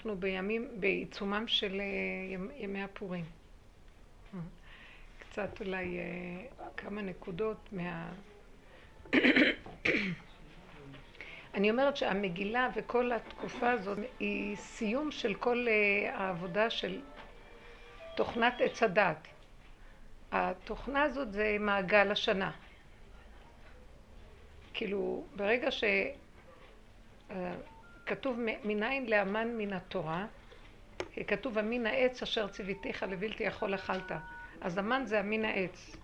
אנחנו בימים, בעיצומם של אה, ימי הפורים. קצת אולי אה, כמה נקודות מה... אני אומרת שהמגילה וכל התקופה הזאת היא סיום של כל אה, העבודה של תוכנת עץ הדת. התוכנה הזאת זה מעגל השנה. כאילו, ברגע שכתוב מניין לאמן מן התורה, כתוב המין העץ אשר ציוויתיך לבלתי יכול אכלת. אז המן זה המין העץ.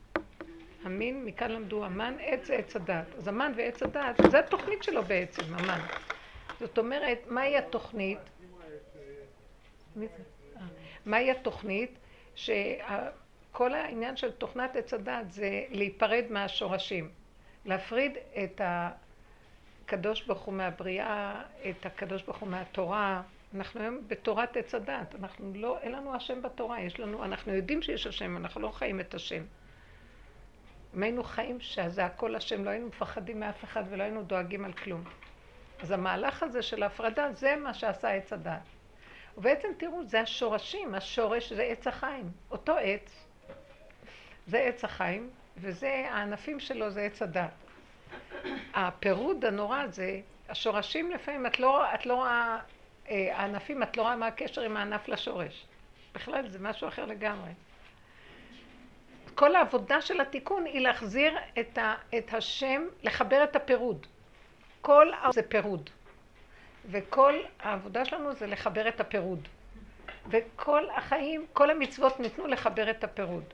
המין, מכאן למדו המן, עץ עץ הדת. אז המן ועץ הדת, זה התוכנית שלו בעצם, המן. זאת אומרת, מהי התוכנית? מהי התוכנית? שכל העניין של תוכנת עץ הדת זה להיפרד מהשורשים. להפריד את הקדוש ברוך הוא מהבריאה, את הקדוש ברוך הוא מהתורה. אנחנו היום בתורת עץ הדת, אנחנו לא, אין לנו השם בתורה, יש לנו, אנחנו יודעים שיש השם, אנחנו לא חיים את השם. אם היינו חיים שזה הכל השם, לא היינו מפחדים מאף אחד ולא היינו דואגים על כלום. אז המהלך הזה של ההפרדה, זה מה שעשה עץ הדת. ובעצם תראו, זה השורשים, השורש זה עץ החיים. אותו עץ, זה עץ החיים, וזה, הענפים שלו זה עץ הדת. הפירוד הנורא זה, השורשים לפעמים, את לא, את לא רואה, אה, הענפים, את לא רואה מה הקשר עם הענף לשורש. בכלל זה משהו אחר לגמרי. כל העבודה של התיקון היא להחזיר את, ה, את השם, לחבר את הפירוד. כל זה פירוד. וכל העבודה שלנו זה לחבר את הפירוד. וכל החיים, כל המצוות ניתנו לחבר את הפירוד.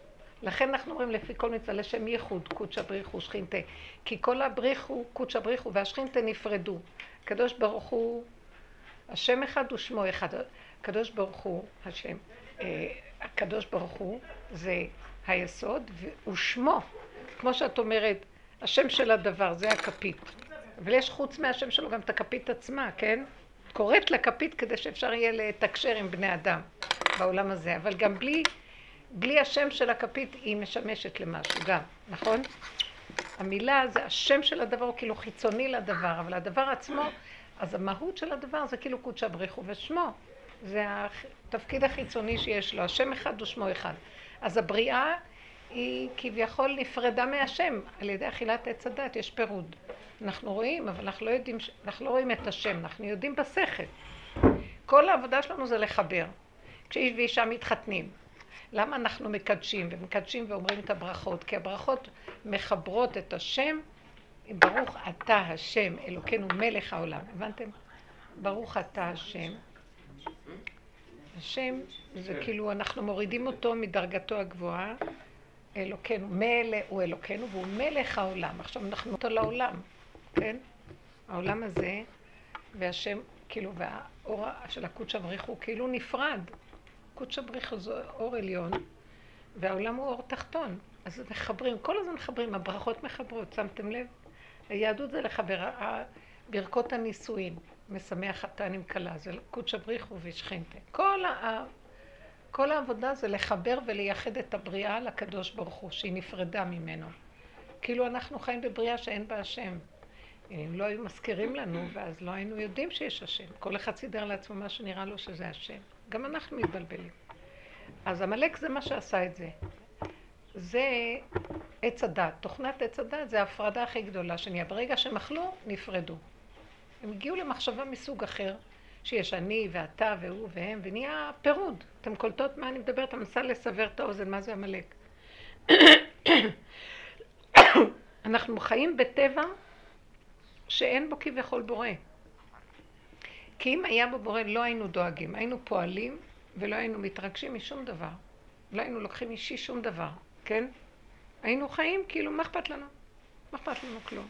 לכן אנחנו אומרים לפי כל מצווה לשם ייחוד, קודשא בריחו שכינתה. כי כל הבריחו, קודשא בריחו והשכינתה נפרדו. הקדוש ברוך הוא, השם אחד ושמו אחד. הקדוש ברוך הוא, השם, אה, הקדוש ברוך הוא זה היסוד, ושמו, כמו שאת אומרת, השם של הדבר, זה הכפית. אבל יש חוץ מהשם שלו גם את הכפית עצמה, כן? קוראת לכפית כדי שאפשר יהיה לתקשר עם בני אדם בעולם הזה, אבל גם בלי, בלי השם של הכפית היא משמשת למשהו גם, נכון? המילה זה השם של הדבר הוא כאילו חיצוני לדבר, אבל הדבר עצמו, אז המהות של הדבר זה כאילו קודשא בריחו ושמו. זה התפקיד החיצוני שיש לו, השם אחד ושמו אחד. אז הבריאה היא כביכול נפרדה מהשם, על ידי אכילת עץ הדת יש פירוד. אנחנו רואים, אבל אנחנו לא יודעים, אנחנו לא רואים את השם, אנחנו יודעים בשכל. כל העבודה שלנו זה לחבר. כשאיש ואישה מתחתנים, למה אנחנו מקדשים ומקדשים ואומרים את הברכות? כי הברכות מחברות את השם, ברוך אתה השם, אלוקינו מלך העולם. הבנתם? ברוך אתה השם. השם זה כאילו אנחנו מורידים אותו מדרגתו הגבוהה, אלוקינו, מלך הוא אלוקינו והוא מלך העולם. עכשיו אנחנו אותו לעולם, כן? העולם הזה והשם, כאילו, והאור של הקודש הבריך הוא כאילו נפרד. קודש הבריך זה אור עליון והעולם הוא אור תחתון. אז מחברים, כל הזמן מחברים, הברכות מחברות, שמתם לב? היהדות זה לחבר, ברכות הנישואין. משמח חתן עם כלה, זה קודשא בריחו ושכינתה. כל, ה... כל העבודה זה לחבר ולייחד את הבריאה לקדוש ברוך הוא, שהיא נפרדה ממנו. כאילו אנחנו חיים בבריאה שאין בה השם. אם לא היו מזכירים לנו, ואז לא היינו יודעים שיש השם. כל אחד סידר לעצמו מה שנראה לו שזה השם. גם אנחנו מתבלבלים. אז עמלק זה מה שעשה את זה. זה עץ הדת. תוכנת עץ הדת זה ההפרדה הכי גדולה שנהיה. ברגע שהם אכלו, נפרדו. הם הגיעו למחשבה מסוג אחר, שיש אני ואתה והוא והם, ונהיה פירוד. אתם קולטות מה אני מדברת? אני מנסה לסבר את האוזן, מה זה עמלק? אנחנו חיים בטבע שאין בו כביכול בורא. כי אם היה בו בורא לא היינו דואגים, היינו פועלים ולא היינו מתרגשים משום דבר. לא היינו לוקחים אישי שום דבר, כן? היינו חיים כאילו, מה אכפת לנו? מה אכפת לנו כלום?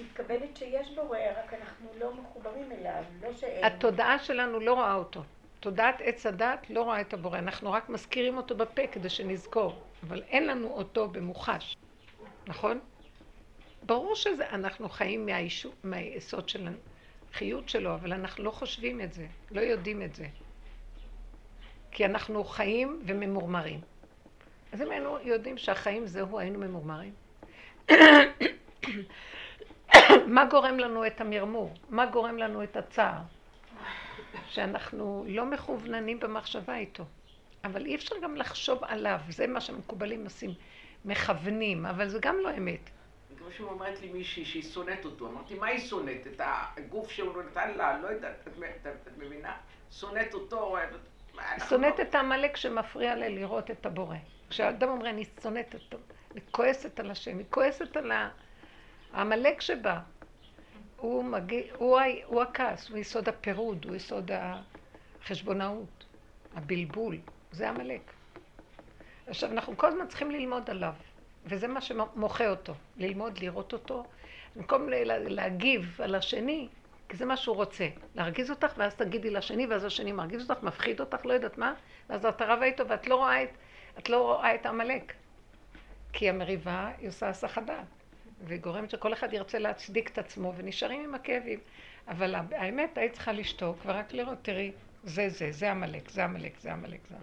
מתכוונת שיש בורא, רק אנחנו לא מחוברים אליו, לא שאין. התודעה שלנו לא רואה אותו. תודעת עץ הדת לא רואה את הבורא, אנחנו רק מזכירים אותו בפה כדי שנזכור, אבל אין לנו אותו במוחש, נכון? ברור שזה, אנחנו חיים מהישו, מהיסוד של החיות שלו, אבל אנחנו לא חושבים את זה, לא יודעים את זה. כי אנחנו חיים וממורמרים. אז אם היינו יודעים שהחיים זהו, היינו ממורמרים. מה גורם לנו את המרמור? מה גורם לנו את הצער? שאנחנו לא מכווננים במחשבה איתו. אבל אי אפשר גם לחשוב עליו, זה מה שמקובלים עושים, מכוונים, אבל זה גם לא אמת. כמו שאומרת לי מישהי שהיא שונאת אותו, אמרתי, מה היא שונאת? את הגוף שהוא נתן לה, לא יודעת, את, מבינה? שונאת אותו, אוהבת. שונאת את העמלק שמפריע לה לראות את הבורא. כשאדם אומר, אני שונאת אותו, אני כועסת על השם, היא כועסת על העמלק שבה. הוא, מגיע, הוא, הוא הכעס, הוא יסוד הפירוד, הוא יסוד החשבונאות, הבלבול, זה עמלק. עכשיו, אנחנו כל הזמן צריכים ללמוד עליו, וזה מה שמוחה אותו, ללמוד, לראות אותו, במקום להגיב על השני, כי זה מה שהוא רוצה, להרגיז אותך, ואז תגידי לשני, ואז השני מרגיז אותך, מפחיד אותך, לא יודעת מה, ואז את רבה איתו, ואת לא רואה את, את לא רואה את עמלק. כי המריבה היא עושה הסח. והיא גורמת שכל אחד ירצה להצדיק את עצמו, ונשארים עם הכאבים. אבל האמת, היית צריכה לשתוק, ורק לראות, תראי, זה זה, זה עמלק, זה עמלק, זה עמלק, זה...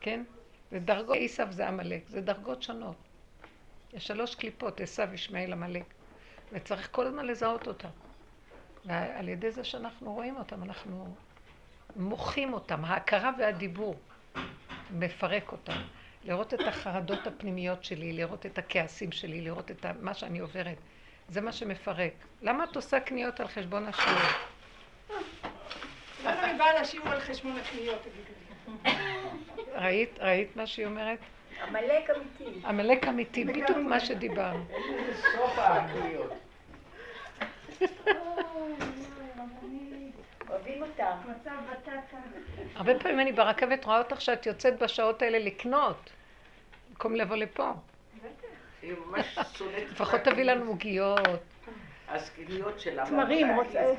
כן? זה דרגות, עשיו זה עמלק, זה דרגות שונות. יש שלוש קליפות, עשיו, ישמעאל, עמלק. וצריך כל הזמן לזהות אותם. ועל ידי זה שאנחנו רואים אותם, אנחנו מוחים אותם. ההכרה והדיבור מפרק אותם. לראות את החרדות הפנימיות שלי, לראות את הכעסים שלי, לראות את מה שאני עוברת. זה מה שמפרק. למה את עושה קניות על חשבון השיעור? למה אני באה לשיעור על חשבון הקניות? ראית, ראית מה שהיא אומרת? עמלק אמיתי. עמלק אמיתי, בדיוק מה שדיברנו. סוף. אוהבים בטטה. הרבה פעמים אני ברכבת רואה אותך שאת יוצאת בשעות האלה לקנות, במקום לבוא לפה. לפחות תביא לנו עוגיות. הזקניות שלה. תמרים, רוצה.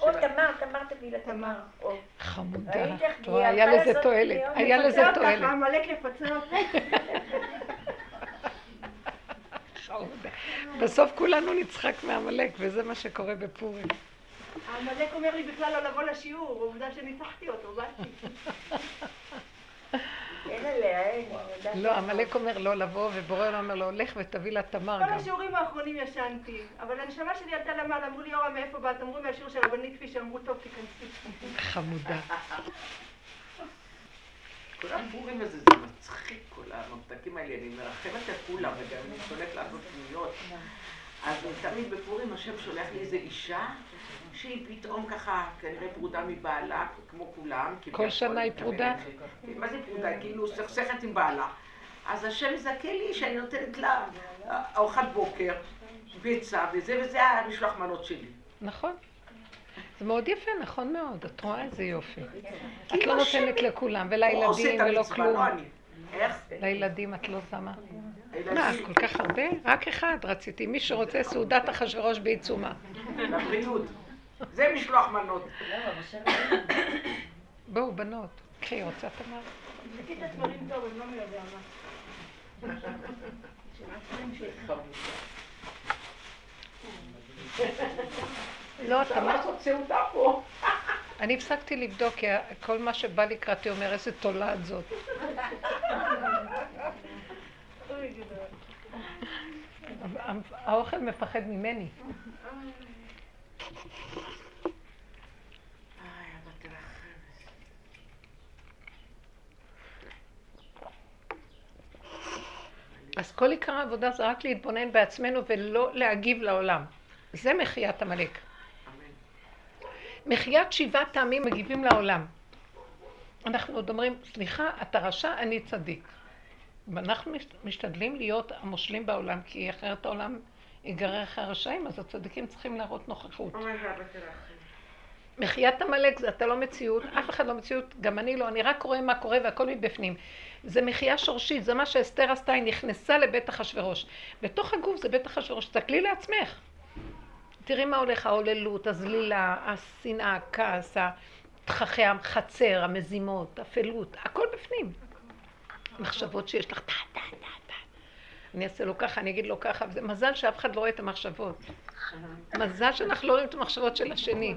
או תמר, תמר תביא לה תמר. חמודה. היה לזה תועלת. היה לזה תועלת. עמלק לפצה בסוף כולנו נצחק מעמלק, וזה מה שקורה בפורים. העמלק אומר לי בכלל לא לבוא לשיעור, עובדה שניצחתי אותו, באתי. אין עליה, אין. לא, עמלק אומר לא לבוא, ובורא אומר לו, לך ותביא לה תמר גם. כל השיעורים האחרונים ישנתי, אבל הנשמה שלי עלתה למעלה, אמרו לי, יורם, מאיפה באת? אמרו מהשיעור של רבנית כפי שאמרו, טוב, תיכנסי. חמודה. כל הפורים הזה, זה מצחיק, כל הממתקים האלה, אני מרחמת על כולם, וגם אני שולט לעשות פניות. אז תמיד בפורים השם שולח לי איזה אישה שהיא פתאום ככה, כנראה פרודה מבעלה, כמו כולם. כל שנה היא פרודה? מה זה פרודה? כאילו סכסכת עם בעלה. אז השם מזכה לי שאני נותנת לה ארוחת בוקר, ביצה וזה, וזה המשלוח מנות שלי. נכון. זה מאוד יפה, נכון מאוד. את רואה איזה יופי. את לא נותנת לכולם, ולילדים ולא כלום. לא איך? לילדים את לא שמה. מה, כל כך הרבה? רק אחד רציתי. מי שרוצה סעודת אחשוורוש בעיצומה. לבריאות. זה משלוח מנות. בואו, בנות. קחי, רוצה תמר? את התמרים טוב, אני לא מי יודע מה. לא, תמר. פה. אני הפסקתי לבדוק, כי כל מה שבא לקראתי אומר איזה תולעת זאת. האוכל מפחד ממני. אז כל עיקר העבודה זה רק להתבונן בעצמנו ולא להגיב לעולם. זה מחיית עמלק. מחיית שבעת טעמים מגיבים לעולם. אנחנו עוד אומרים, סליחה, אתה רשע, אני צדיק. ואנחנו משתדלים להיות המושלים בעולם, כי אחרת העולם ייגרר אחרי הרשעים, אז הצדיקים צריכים להראות נוכחות. מחיית עמלק זה אתה לא מציאות, אף אחד לא מציאות, גם אני לא, אני רק רואה מה קורה והכל מבפנים. זה מחייה שורשית, זה מה שאסתר עשתה, היא נכנסה לבית אחשורוש. בתוך הגוף זה בית אחשורוש, תסתכלי לעצמך. תראי מה הולך, ההוללות, הזלילה, השנאה, הכעס, תככי החצר, המזימות, אפלות, הכל בפנים. מחשבות שיש לך, טה, טה, טה, טה. אני אעשה לו ככה, אני אגיד לו ככה, וזה מזל שאף אחד לא רואה את המחשבות. מזל שאנחנו לא רואים את המחשבות של השני.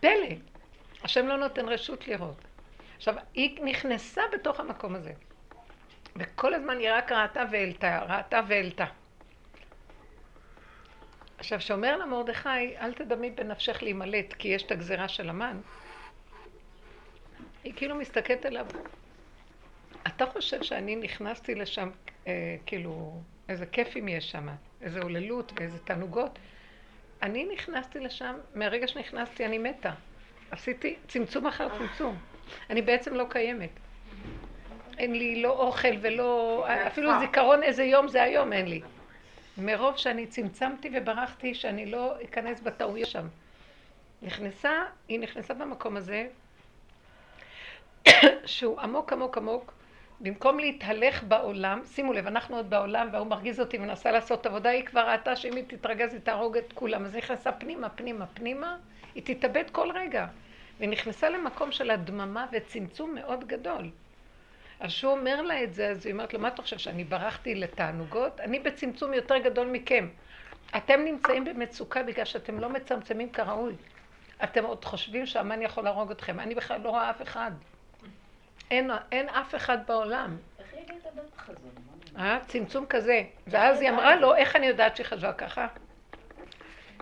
פלא. השם לא נותן רשות לראות. עכשיו, היא נכנסה בתוך המקום הזה. וכל הזמן היא רק ראתה והעלתה, ראתה והעלתה. עכשיו, שאומר לה מרדכי, אל תדמי בנפשך להימלט, כי יש את הגזירה של המן, היא כאילו מסתכלת עליו. אתה חושב שאני נכנסתי לשם, אה, כאילו, איזה כיפים יש שם, איזה הוללות ואיזה תענוגות? אני נכנסתי לשם, מהרגע שנכנסתי אני מתה. עשיתי צמצום אחר צמצום. אני בעצם לא קיימת. אין לי לא אוכל ולא... אפילו זיכרון איזה יום זה היום אין לי. מרוב שאני צמצמתי וברחתי שאני לא אכנס בטעויות שם. נכנסה, היא נכנסה במקום הזה, שהוא עמוק עמוק עמוק, במקום להתהלך בעולם, שימו לב, אנחנו עוד בעולם והוא מרגיז אותי ומנסה לעשות עבודה, היא כבר ראתה שאם היא תתרגז היא תהרוג את כולם, אז היא נכנסה פנימה, פנימה, פנימה, היא תתאבד כל רגע. והיא נכנסה למקום של הדממה וצמצום מאוד גדול. אז כשהוא אומר לה את זה, אז היא אומרת לו, מה אתה חושב, שאני ברחתי לתענוגות? אני בצמצום יותר גדול מכם. אתם נמצאים במצוקה בגלל שאתם לא מצמצמים כראוי. אתם עוד חושבים שהמן יכול להרוג אתכם. אני בכלל לא רואה אף אחד. אין, אין אף אחד בעולם. אה? צמצום כזה. ואז היא אמרה לו, איך אני יודעת שהיא חשבה ככה?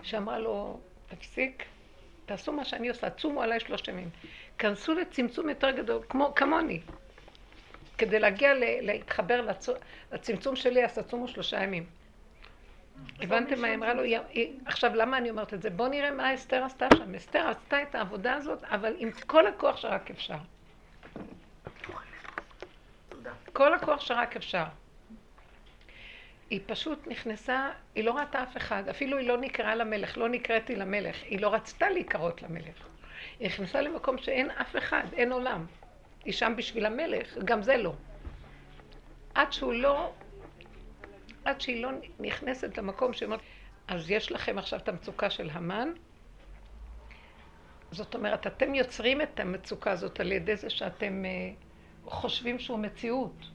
שאמרה לו, תפסיק, תעשו מה שאני עושה, צומו עליי שלושת ימים. כנסו לצמצום יותר גדול, כמו, כמוני. כדי להגיע להתחבר לצמצום שלי, אז תצומו שלושה ימים. הבנתם מה היא אמרה לו? עכשיו, למה אני אומרת את זה? בואו נראה מה אסתר עשתה שם. אסתר עשתה את העבודה הזאת, אבל עם כל הכוח שרק אפשר. כל הכוח שרק אפשר. היא פשוט נכנסה, היא לא ראתה אף אחד, אפילו היא לא נקראה למלך, לא נקראתי למלך, היא לא רצתה להיקרות למלך. היא נכנסה למקום שאין אף אחד, אין עולם. היא שם בשביל המלך, גם זה לא. עד שהוא לא, עד שהיא לא נכנסת למקום שהיא אומרת, אז יש לכם עכשיו את המצוקה של המן, זאת אומרת, אתם יוצרים את המצוקה הזאת על ידי זה שאתם uh, חושבים שהוא מציאות.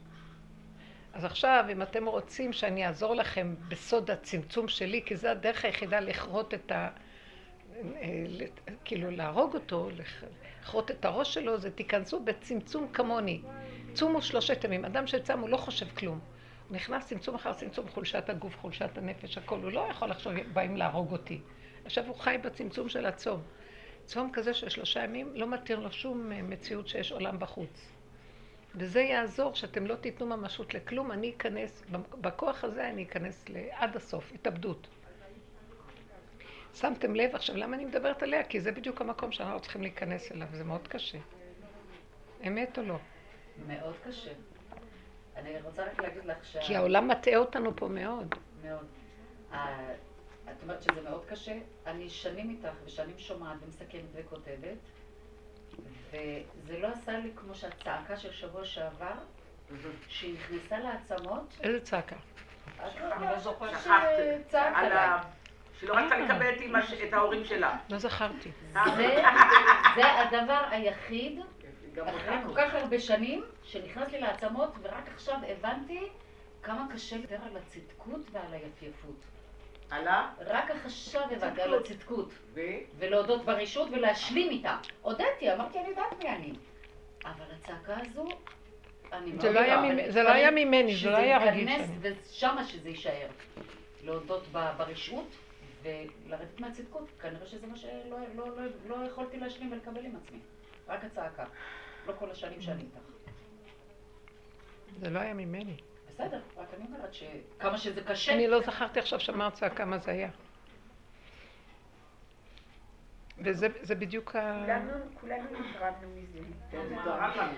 אז עכשיו, אם אתם רוצים שאני אעזור לכם בסוד הצמצום שלי, כי זה הדרך היחידה לכרות את ה... כאילו להרוג אותו, לכרות את הראש שלו, זה תיכנסו בצמצום כמוני. צומו שלושת ימים. אדם שצם הוא לא חושב כלום. הוא נכנס צמצום אחר צמצום, חולשת הגוף, חולשת הנפש, הכל. הוא לא יכול לחשוב, באים להרוג אותי. עכשיו הוא חי בצמצום של הצום. צום כזה של שלושה ימים לא מתיר לו שום אה, מציאות שיש עולם בחוץ. וזה יעזור שאתם לא תיתנו ממשות לכלום, אני אכנס, בכוח הזה אני אכנס עד הסוף, התאבדות. שמתם לב עכשיו למה אני מדברת עליה? כי זה בדיוק המקום שאנחנו צריכים להיכנס אליו, זה מאוד קשה. אמת או לא? מאוד קשה. אני רוצה רק להגיד לך ש... כי העולם מטעה אותנו פה מאוד. מאוד. את אומרת שזה מאוד קשה. אני שנים איתך ושנים שומעת ומסכמת וכותבת, וזה לא עשה לי כמו שהצעקה של שבוע שעבר, שהיא נכנסה לעצמות. איזה צעקה? אני לא זוכרת שצעקת עליי. שלא רצתה לקבל את ההורים שלה. לא זכרתי. זה הדבר היחיד, אחרי כל כך הרבה שנים, שנכנס לי לעצמות, ורק עכשיו הבנתי כמה קשה לדבר על הצדקות ועל היפייפות. על ה? רק עכשיו הבנתי על הצדקות. ולהודות ברשות ולהשלים איתה. הודיתי, אמרתי, אני יודעת מי אני. אבל הצעקה הזו, אני מאוד לא זה לא היה ממני, זה לא היה רגיל. שזה ייכנס ושמה שזה יישאר. להודות ברשעות ולרדת מהצדקות. כנראה שזה מה שלא לא, לא, לא יכולתי להשלים ולקבל עם עצמי. רק הצעקה. לא כל השנים שאני איתך. זה לא היה ממני. בסדר, רק אני אומרת שכמה שזה קשה... אני לא זכרתי עכשיו שאמרת צעקה מה זה היה. וזה בדיוק ה... כולנו נתרמנו מזה. זה תרם לנו.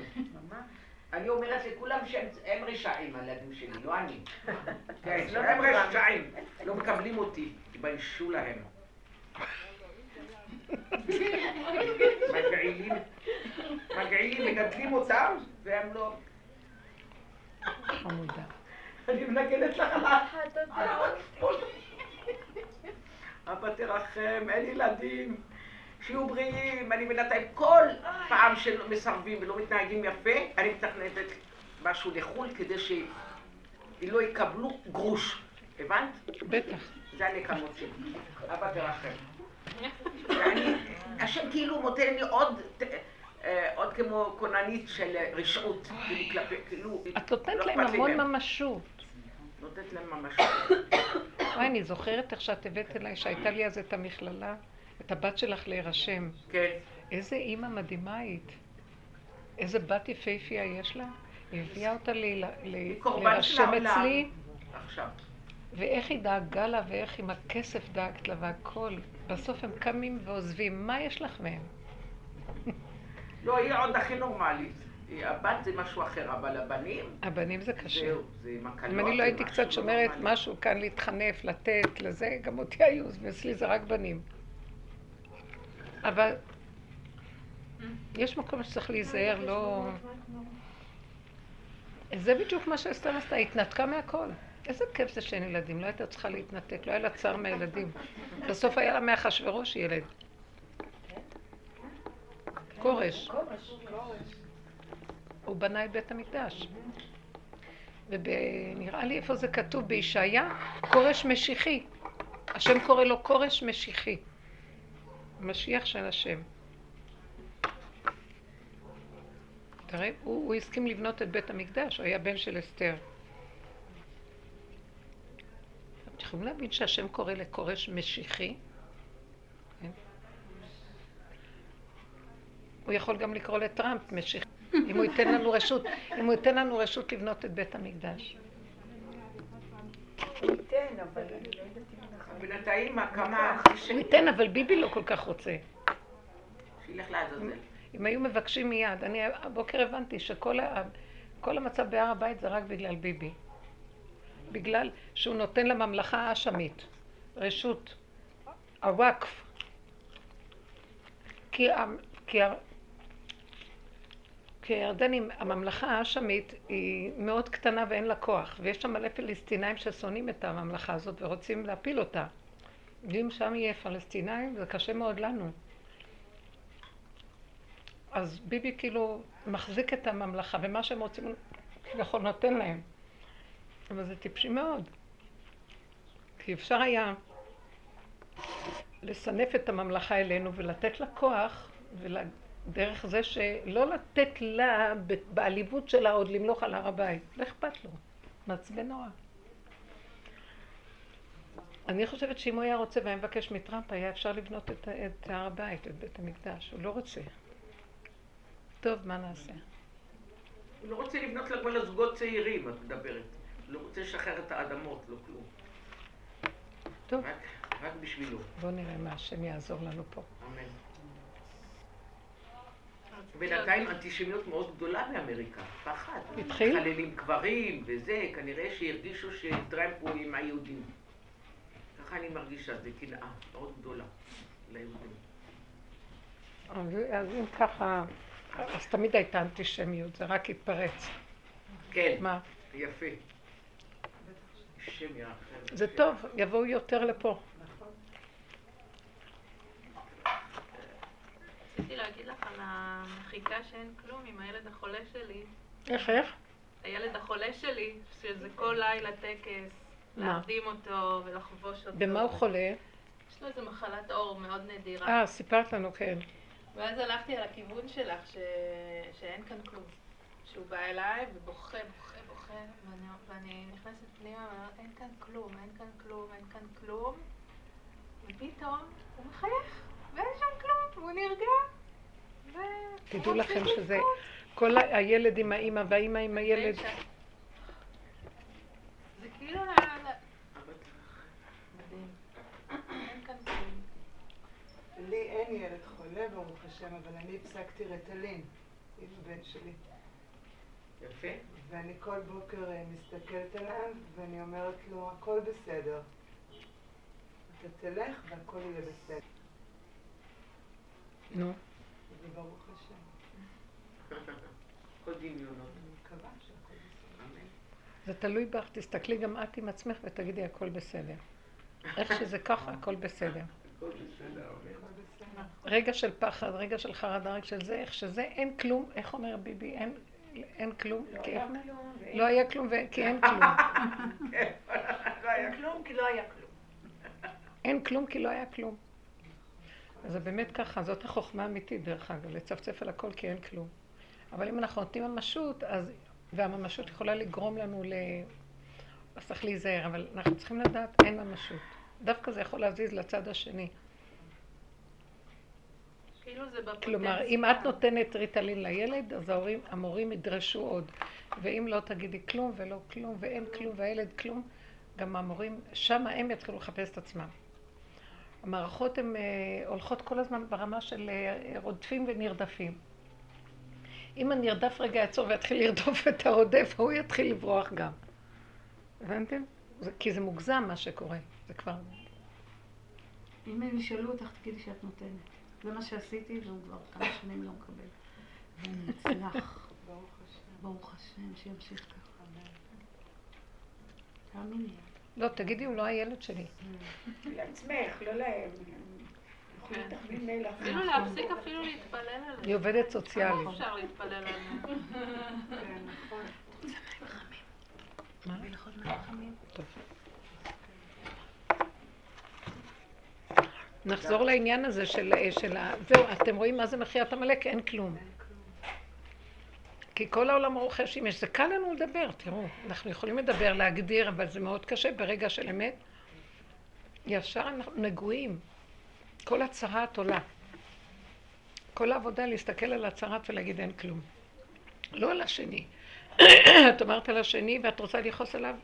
אני אומרת לכולם שהם רשעים, הילדים שלי, לא אני. כן, הם רשעים. לא מקבלים אותי, תתביישו להם. מגעילים, מגעילים, מגדלים אותם, והם לא... חמודה. אני מנגנת לך על אבא תרחם, אין ילדים. שיהיו בריאים, אני בינתיים כל פעם שמסרבים ולא מתנהגים יפה, אני מתכנתת משהו לחו"ל כדי שלא יקבלו גרוש. הבנת? בטח. זה הנקמות שלי. אבא תרחם. השם כאילו נותן לי עוד, אה, עוד כמו כוננית של רשעות, כאילו, כאילו את נותנת לא להם המון ממשות. נותנת להם ממשות. וואי, אני זוכרת איך שאת הבאת אליי, שהייתה לי אז את המכללה. את הבת שלך להירשם. כן. איזה אימא מדהימה היית. איזה בת יפהפייה יש לה. היא הביאה אותה להירשם. אצלי, עכשיו. ואיך היא דאגה לה, ואיך עם הכסף דאגת לה והכל. בסוף הם קמים ועוזבים. מה יש לך מהם? לא, היא עוד הכי נורמלית. הבת זה משהו אחר, אבל הבנים, הבנים זה קשה. זהו, זה עם הקלות. אם אני לא הייתי קצת לא שומרת. משהו כאן להתחנף, לתת, לזה, גם אותי היו, ואצלי זה רק בנים. אבל יש מקום שצריך להיזהר, לא... זה בדיוק מה שאסתר עשתה, היא התנתקה מהכל. איזה כיף זה שאין ילדים, לא הייתה צריכה להתנתק, לא היה לה צער מהילדים. בסוף היה לה מאחשוורוש ילד. כורש. הוא בנה את בית המקדש. ונראה לי איפה זה כתוב בישעיה, כורש משיחי. השם קורא לו כורש משיחי. משיח של השם. תראה, הוא, הוא הסכים לבנות את בית המקדש, הוא היה בן של אסתר. אתם יכולים להבין שהשם קורא לכורש משיחי? הוא יכול גם לקרוא לטראמפ משיחי, אם הוא ייתן לנו רשות, אם הוא ייתן לנו רשות לבנות את בית המקדש. הוא ייתן, אבל אני לא יודעת אם אנחנו... בינתיים מה, כמה... הוא ייתן, אבל ביבי לא כל כך רוצה. שילך לעזאזל. אם היו מבקשים מיד, אני הבוקר הבנתי שכל ה, כל המצב בהר הבית זה רק בגלל ביבי. בגלל שהוא נותן לממלכה האשמית רשות, הוואקף. כי, כי, כי הירדנים, הממלכה האשמית היא מאוד קטנה ואין לה כוח, ויש שם מלא פלסטינאים ששונאים את הממלכה הזאת ורוצים להפיל אותה. ואם שם יהיה פלסטינאים, זה קשה מאוד לנו. אז ביבי כאילו מחזיק את הממלכה, ומה שהם רוצים כביכול נותן להם. אבל זה טיפשי מאוד. כי אפשר היה לסנף את הממלכה אלינו ולתת לה כוח, ודרך זה שלא לתת לה בעליבות שלה עוד למלוך על הר הבית. לא אכפת לו. מעצבן נורא. אני חושבת שאם הוא היה רוצה והיה מבקש מטראמפ, היה אפשר לבנות את, את הר הבית, את בית המקדש. הוא לא רוצה. טוב, מה נעשה? הוא לא רוצה לבנות לכל הזוגות צעירים, את מדברת. הוא לא רוצה לשחרר את האדמות, לא כלום. טוב, רק, רק בשבילו. בואו נראה מה השם יעזור לנו פה. אמן. בינתיים אנטישמיות מאוד גדולה באמריקה, פחד. התחיל? מחללים קברים וזה, כנראה שהרגישו שטראמפ הוא עם היהודים. ככה אני מרגישה, זה קנאה מאוד גדולה ליהודים. אז, אז אם ככה, אז תמיד הייתה אנטישמיות, זה רק התפרץ. כן, מה? יפה. זה טוב, יבואו יותר לפה. רציתי להגיד לך על המחיקה שאין כלום עם הילד החולה שלי. איך, איך? הילד החולה שלי, שזה כל לילה טקס? להרדים אותו ולחבוש אותו. במה הוא חולה? יש לו איזו מחלת עור מאוד נדירה. אה, סיפרת לנו, כן. ואז הלכתי על הכיוון שלך, ש... שאין כאן כלום. שהוא בא אליי ובוכה, בוכה, בוכה, ואני, ואני נכנסת פנימה ואומרת, אין כאן כלום, אין כאן כלום, אין כאן כלום. ופתאום הוא מחייך, ואין שם כלום, והוא נרגע. תדעו לכם שזה. כל הילד עם האימא והאימא עם הילד. זה כאילו... לי אין ילד חולה, ברוך השם, אבל אני הפסקתי רטלין עם הבן שלי. יפה. ואני כל בוקר אה, מסתכלת עליו, ואני אומרת לו, הכל בסדר. אתה תלך והכל יהיה בסדר. נו, וברוך השם. כל דמיונות. זה תלוי בך, תסתכלי גם את עם עצמך ותגידי הכל בסדר. איך שזה ככה, הכל בסדר. הכל בסדר. רגע של פחד, רגע של חרדה, רגע של זה, איך שזה, אין כלום, איך אומר ביבי, אין, אין כלום, כי איך- לא היה כלום, כי אין כלום. לא היה כלום כי לא היה כלום. אין כלום כי לא היה כלום. אז זה באמת ככה, זאת החוכמה האמיתית דרך אגב, לצפצף על הכל כי אין כלום. אבל אם אנחנו נותנים ממשות, אז, והממשות יכולה לגרום לנו ל... אז צריך להיזהר, אבל אנחנו צריכים לדעת, אין ממשות. דווקא זה יכול להזיז לצד השני. כאילו. כלומר, אם את נותנת ריטלין לילד, אז ההורים, המורים ידרשו עוד. ואם לא תגידי כלום ולא כלום ואין כלום והילד כלום, גם המורים, שם הם יתחילו לחפש את עצמם. המערכות הן אה, הולכות כל הזמן ברמה של אה, רודפים ונרדפים. אם הנרדף רגע יעצור ויתחיל לרדוף את הרודף, הוא יתחיל לברוח גם. הבנתם? זה, כי זה מוגזם מה שקורה. זה כבר... אם הם ישאלו אותך, תגידי שאת נותנת. זה מה שעשיתי, והוא כבר כמה שנים לא מקבל. ואני אצלח. ברוך השם. ברוך השם, שימשיך ככה. תאמיני. לא, תגידי, הוא לא הילד שלי. לעצמך, לא להם. כן. אפילו להפסיק אפילו להתפלל עליהם. היא עובדת סוציאלית. כמה אפשר להתפלל עליהם? כן, נכון. מה? טוב. נחזור לעניין הזה של, של ה... זהו, אתם רואים מה זה מחיית עמלק? אין כלום. כי כל העולם רוכש אם יש. זה קל לנו לדבר, תראו. אנחנו יכולים לדבר, להגדיר, אבל זה מאוד קשה ברגע של אמת. ישר אנחנו נגועים. כל הצהרת עולה. כל העבודה להסתכל על הצהרת ולהגיד אין כלום. לא על השני. את אומרת על השני ואת רוצה לכעוס עליו,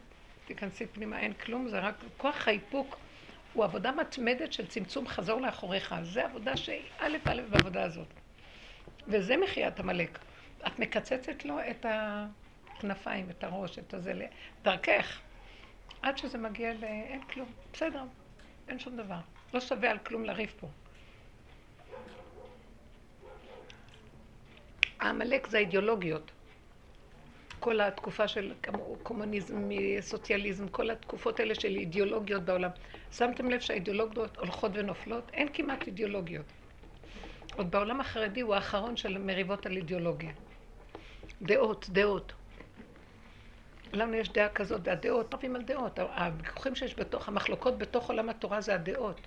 תיכנסי פנימה, אין כלום, זה רק כוח האיפוק. הוא עבודה מתמדת של צמצום חזור לאחוריך. זה עבודה שהיא א' א' בעבודה הזאת. וזה מחיית עמלק. את מקצצת לו את הכנפיים, את הראש, את הזה, דרכך. עד שזה מגיע ל... אין כלום. בסדר, אין שום דבר. לא שווה על כלום לריב פה. העמלק זה האידיאולוגיות. כל התקופה של קומוניזם, סוציאליזם, כל התקופות האלה של אידיאולוגיות בעולם. שמתם לב שהאידיאולוגיות הולכות ונופלות? אין כמעט אידיאולוגיות. עוד בעולם החרדי הוא האחרון של מריבות על אידיאולוגיה. דעות, דעות. לנו יש דעה כזאת, והדעות, רבים על דעות. הוויכוחים שיש בתוך, המחלוקות בתוך עולם התורה זה הדעות.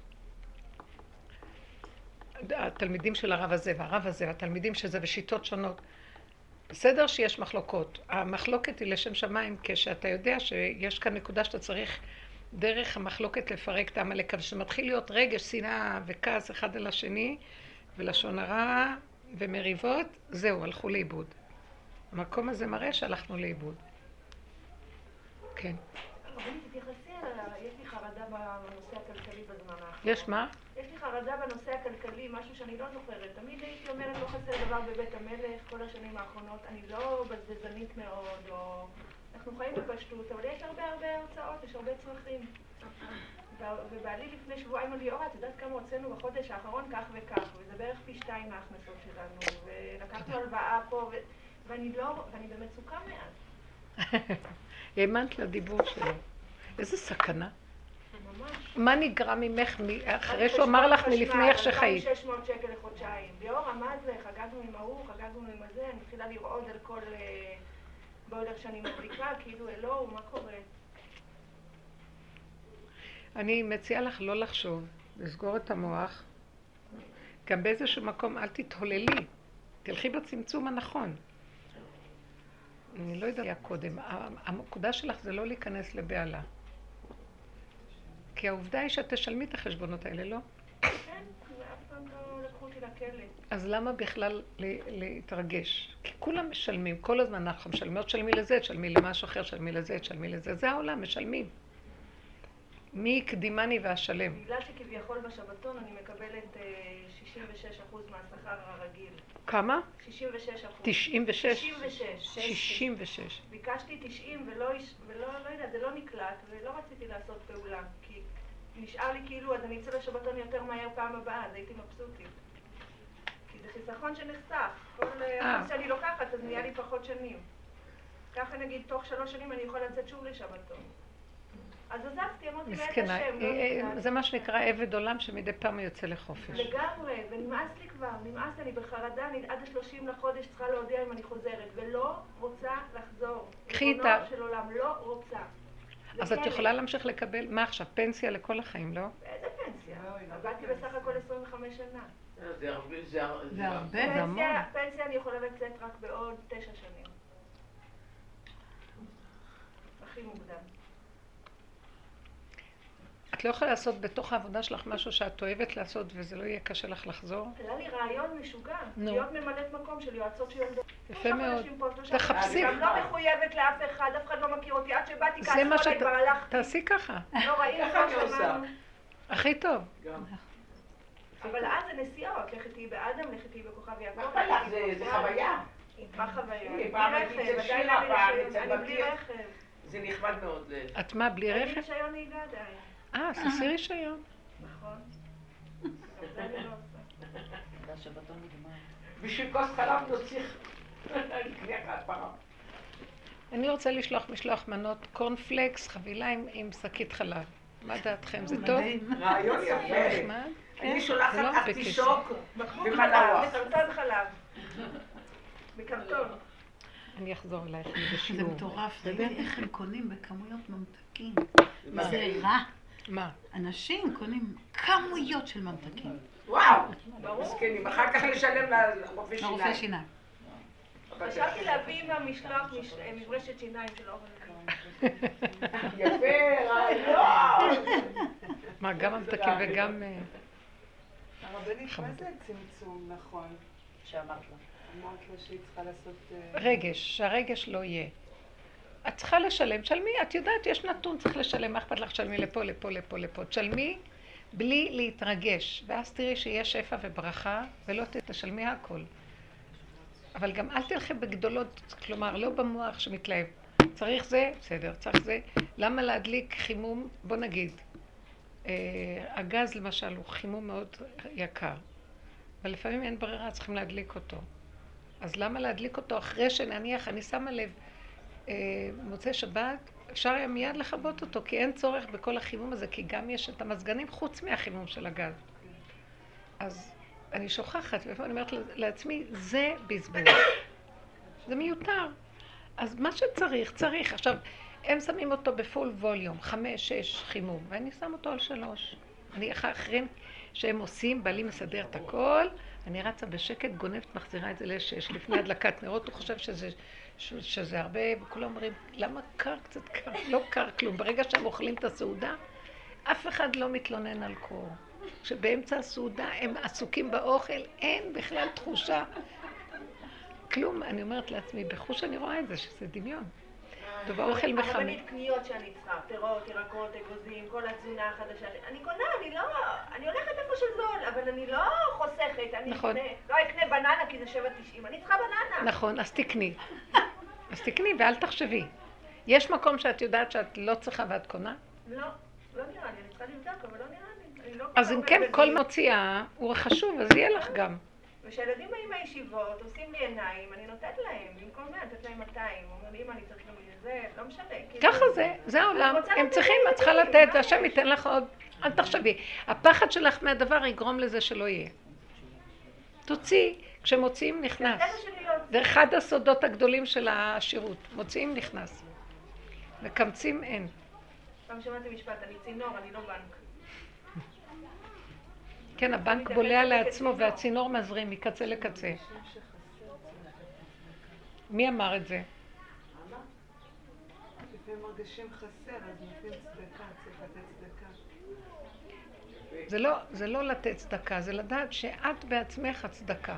התלמידים של הרב הזה והרב הזה, והתלמידים שזה ושיטות שונות. בסדר שיש מחלוקות. המחלוקת היא לשם שמיים כשאתה יודע שיש כאן נקודה שאתה צריך דרך המחלוקת לפרק את העמלק, אבל להיות רגש, שנאה וכעס אחד על השני, ולשון הרע ומריבות, זהו, הלכו לאיבוד. המקום הזה מראה שהלכנו לאיבוד. כן. יש לי חרדה בנושא הכלכלי בזמן האחרון. יש מה? יש לי חרדה בנושא הכלכלי, משהו שאני לא זוכרת. תמיד הייתי אומרת, לא חסר דבר בבית המלך כל השנים האחרונות. אני לא בזבזנית מאוד, או... אנחנו חיים בפשטות, אבל יש הרבה הרבה הוצאות, יש הרבה צרכים. ובעלי לפני שבועיים אמר לי, אורה, את יודעת כמה הוצאנו בחודש האחרון כך וכך, וזה בערך פי שתיים מההכנסות שלנו, ולקחנו הלוואה פה, ו- ואני לא, ואני במצוקה מאז. האמנת לדיבור שלו. איזה סכנה. מה נגרע ממך אחרי שהוא אמר לך מלפני איך שחיית? 2,600 שקל לחודשיים. ליאורה, מה זה? חגגנו עם ההוא, חגגנו עם הזה, אני מתחילה לרעוד על כל אה, בוילר שאני מדליקה, כאילו, אלוהו, מה קורה? אני מציעה לך לא לחשוב, לסגור את המוח. גם באיזשהו מקום אל תתהוללי, תלכי בצמצום הנכון. אני לא יודעת קודם. הנקודה שלך זה לא להיכנס לבהלה. כי העובדה היא שאת תשלמי את החשבונות האלה, לא? כן, ואף פעם לא לקחו אותי לכלא. אז למה בכלל להתרגש? כי כולם משלמים, כל הזמן אנחנו משלמים, תשלמי לזה, תשלמי למשהו אחר, תשלמי לזה, תשלמי לזה, זה העולם, משלמים. מי הקדימני ואשלם? בגלל שכביכול בשבתון אני מקבלת אה, 66% מהשכר הרגיל. כמה? 66%. 96? 66. 66. ביקשתי 90 ולא, ולא, לא יודעת, זה לא נקלט, ולא רציתי לעשות פעולה, כי נשאר לי כאילו, אז אני אצא לשבתון יותר מהר פעם הבאה, אז הייתי מבסוטית. כי זה חיסכון שנחסך. כל אה. אחוז שאני לוקחת, אז נהיה לי פחות שנים. ככה נגיד, תוך שלוש שנים אני יכולה לצאת שוב לשבתון. אז עזבתי, אמרתי, מאת מסכנה, השם, לא אה, אה. זה מה שנקרא עבד עולם שמדי פעם יוצא לחופש. לגמרי, ונמאס לי כבר, נמאס לי, אני בחרדה, אני עד ה-30 לחודש צריכה להודיע אם אני חוזרת, ולא רוצה לחזור. קחי את ה- של עולם, לא רוצה. אז את. יכולה להמשיך לקבל, מה עכשיו, פנסיה לכל החיים, לא? איזה פנסיה? לא, לא עבדתי. בסך הכל 25 שנה. זה הרבה, זה הרבה. פנסיה אני יכולה לצאת רק בעוד תשע שנים. הכי מוקדם. את לא יכולה לעשות בתוך העבודה שלך משהו שאת אוהבת לעשות וזה לא יהיה קשה לך לחזור? עלה לי רעיון משוגע, נו. להיות ממלאת מקום של יועצות של ילדות. יפה מאוד. תחפשי. חודשים. גם לא מחויבת לאף אחד, אף אחד לא מכיר אותי. עד שבאתי זה שאת... כבר הלכתי. תעשי ככה, לא ראינו, ככה אני. הכי טוב. גם. אבל אז זה נסיעות, לך איתי באדם, לך איתי בכוכב יעקב. זה- זה חוויה. מה חוויה? פעם אצל עדיין שירה, אין פעם אצל אני בלי בקיר. רכב. זה נכבד מאוד. את מה, בלי אין לי רכב? רישיון נהיגה עדיין. אה, אז תעשי רישיון. נכון. זה לא. בשביל כוס חלב נוציא... אני רוצה לשלוח משלוח מנות קורנפלקס, חבילה עם- עם שקית חלב. מה דעתכם, זה טוב? רעיון יפה. אני זה שולחת לא ארטישוק בקבוק ומלוח. חלב, מקרטון חלב. אני אחזור אלייך זה בשיעור. מטורף, תראי איך הם קונים בכמויות ממתקים. מה? זה רע. מה? אנשים קונים כמויות של ממתקים. וואו, ברור. מסכנים. אחר כך לשלם לרופא לרופא שיניים. שיניים. חשבתי להביא עם המשלוח מש- אה, מברשת שיניים של אורן. יפה, רעיון. מה, גם ממתקים וגם... אה, הרבנית, מה. זה צמצום נכון? שאמרת לה. אמרת לה שהיא צריכה לעשות... אה, רגש, שהרגש לא יהיה. את צריכה לשלם, תשלמי, את יודעת, יש נתון, צריך לשלם, מה אכפת לך, תשלמי לפה, לפה, לפה, לפה. תשלמי בלי להתרגש, ואז תראי שיש שפע וברכה, ולא תשלמי הכל. אבל גם אל תלכי בגדולות, כלומר, לא במוח שמתלהב. צריך זה, בסדר, צריך זה. למה להדליק חימום, בוא נגיד, אה, הגז למשל הוא חימום מאוד יקר, אבל לפעמים אין ברירה, צריכים להדליק אותו. אז למה להדליק אותו אחרי שנניח, אני שמה לב, מוצאי שבת, אפשר היה מיד לכבות אותו, כי אין צורך בכל החימום הזה, כי גם יש את המזגנים חוץ מהחימום של הגז. אז אני שוכחת, ואני אומרת לעצמי, זה בזבוז. זה מיותר. אז מה שצריך, צריך. עכשיו, הם שמים אותו בפול ווליום, חמש, שש חימום, ואני שם אותו על שלוש. אני אחר אחרים שהם עושים, בעלי מסדר את הכל, אני רצה בשקט, גונבת, מחזירה את זה לשש. לפני הדלקת נרות, הוא חושב שזה, שזה הרבה, וכולם אומרים, למה קר קצת קר? לא קר כלום. ברגע שהם אוכלים את הסעודה, אף אחד לא מתלונן על קור. שבאמצע הסעודה הם עסוקים באוכל, אין בכלל תחושה. כלום, אני אומרת לעצמי, בחוש אני רואה את זה, שזה דמיון. טוב, האוכל מחמם. הרבנית קניות שאני צריכה, פירות, ירקות, אגוזים, כל התזונה החדשה. אני קונה, אני לא... אני הולכת איפה שזול, אבל אני לא חוסכת. אני נכון. אקנה, לא אקנה בננה כי זה 7.90, אני צריכה בננה. נכון, אז תקני. אז תקני ואל תחשבי. יש מקום שאת יודעת שאת לא צריכה ואת קונה? לא, לא נראה לי, אני צריכה לבדוק, אבל לא נראה לי. לא אז אם כן, כל. מוציאה הוא חשוב, אז יהיה לך גם. וכשהילדים באים מהישיבות, עושים לי עיניים, אני נותנת להם, במקום 100, נותנת להם 200. אומרים לי, אמא, אני צריך גם זה, לא משנה. כאילו, ככה זה, זה העולם. הם לתת צריכים, את צריכה לתת, מה והשם? ייתן לך עוד. אל תחשבי. הפחד שלך מהדבר יגרום לזה שלא יהיה. תוציאי, כשמוציאים נכנס. זה אחד הסודות הגדולים של השירות. מוציאים נכנס. מקמצים אין. פעם שמעתי משפט, אני צינור, אני לא בנק. כן, הבנק בולע לעצמו והצינור מזרים מקצה לקצה. מי אמר את זה? זה לא, זה לא לתת צדקה, זה לדעת שאת בעצמך הצדקה.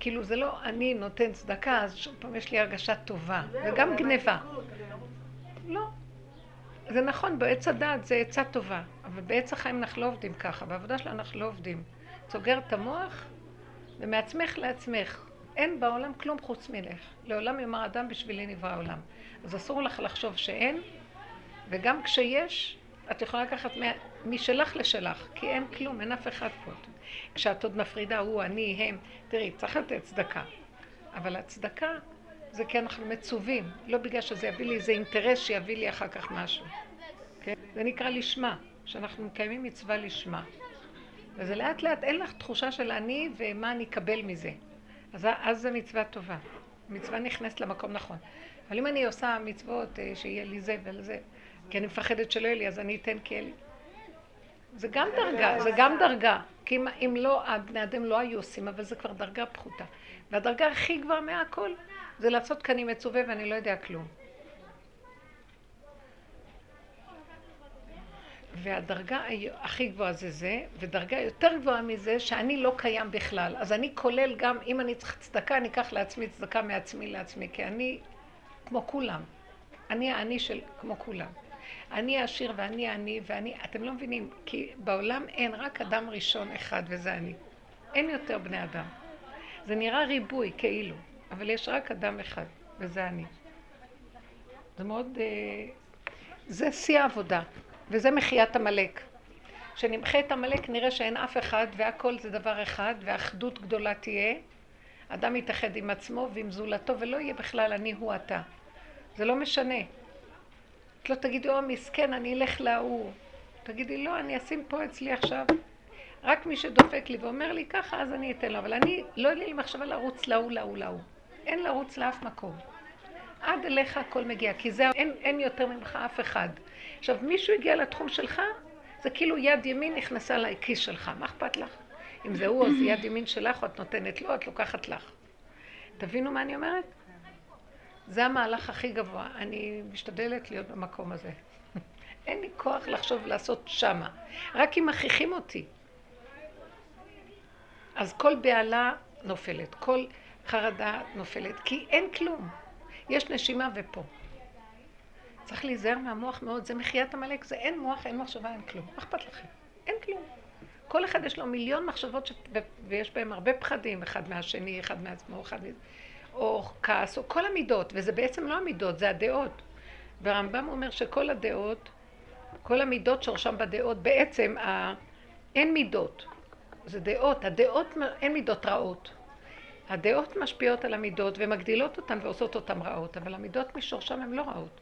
כאילו זה לא אני נותן צדקה, אז שוב פעם יש לי הרגשה טובה. זה זהו, גם אבל גניבה. לא. לא. זה נכון, בעץ הדעת זה עצה טובה, אבל בעץ החיים אנחנו לא עובדים ככה, בעבודה שלנו אנחנו לא עובדים. סוגר את המוח ומעצמך לעצמך. אין בעולם כלום חוץ מלך. לעולם יאמר אדם בשבילי נברא העולם. אז אסור לך לחשוב שאין, וגם כשיש, את יכולה לקחת משלך לשלך, כי אין כלום, אין אף אחד פה. כשאת עוד מפרידה, הוא, אני, הם, תראי, צריך לתת צדקה. אבל הצדקה זה כי אנחנו מצווים, לא בגלל שזה יביא לי איזה אינטרס שיביא לי אחר כך משהו. כן? זה נקרא לשמה, שאנחנו מקיימים מצווה לשמה. וזה לאט לאט, אין לך תחושה של אני ומה אני אקבל מזה. אז, אז זה מצווה טובה. מצווה נכנסת למקום נכון. אבל אם אני עושה מצוות אה, שיהיה לי זה ולזה, כי אני מפחדת שלא יהיה לי, אז אני אתן כי יהיה לי. זה גם דרגה, זה גם דרגה. כי אם, אם לא, הבני אדם לא היו עושים, אבל זה כבר דרגה פחותה. והדרגה הכי גבוהה מהכל, זה לעשות כי אני מצווה ואני לא יודע כלום. והדרגה הכי גבוהה זה זה, ודרגה יותר גבוהה מזה שאני לא קיים בכלל. אז אני כולל גם, אם אני צריך צדקה, אני אקח לעצמי צדקה מעצמי לעצמי, כי אני כמו כולם. אני האני של כמו כולם. אני העשיר ואני העני ואני, אתם לא מבינים, כי בעולם אין רק אדם ראשון אחד וזה אני. אין יותר בני אדם. זה נראה ריבוי כאילו, אבל יש רק אדם אחד וזה אני. זה מאוד... אה, זה שיא העבודה, וזה מחיית עמלק. כשנמחה את עמלק נראה שאין אף אחד והכל זה דבר אחד ואחדות גדולה תהיה. אדם יתאחד עם עצמו ועם זולתו ולא יהיה בכלל אני הוא אתה. זה לא משנה. את לא תגידי, או מסכן, אני אלך להוא. תגידי, לא, אני אשים פה אצלי עכשיו. רק מי שדופק לי ואומר לי ככה, אז אני אתן לו. אבל אני, לא יהיה לי מחשבה לרוץ להוא, להוא, להוא. אין לרוץ לאף מקום. עד אליך הכל מגיע, כי זה, אין, אין יותר ממך אף אחד. עכשיו, מישהו הגיע לתחום שלך, זה כאילו יד ימין נכנסה לכיס שלך, מה אכפת לך? אם זה הוא, אז יד ימין שלך, או את נותנת לו, את לוקחת לך. תבינו מה אני אומרת? זה המהלך הכי גבוה. אני משתדלת להיות במקום הזה. אין לי כוח לחשוב לעשות שמה. רק אם מכריחים אותי. אז כל בהלה נופלת, כל חרדה נופלת, כי אין כלום. יש נשימה ופה. צריך להיזהר מהמוח מאוד, זה מחיית עמלק, זה אין מוח, אין מחשבה, אין כלום. מה אכפת לכם? אין כלום. כל אחד יש לו מיליון מחשבות ש... ויש בהם הרבה פחדים, אחד מהשני, אחד מעצמו, אחד מזה. או כעס, או כל המידות, וזה בעצם לא המידות, זה הדעות. והרמב"ם אומר שכל הדעות, כל המידות שורשם בדעות, בעצם ה... אין מידות, זה דעות, הדעות, אין מידות רעות. הדעות משפיעות על המידות ומגדילות אותן ועושות אותן רעות, אבל המידות משורשם הן לא רעות.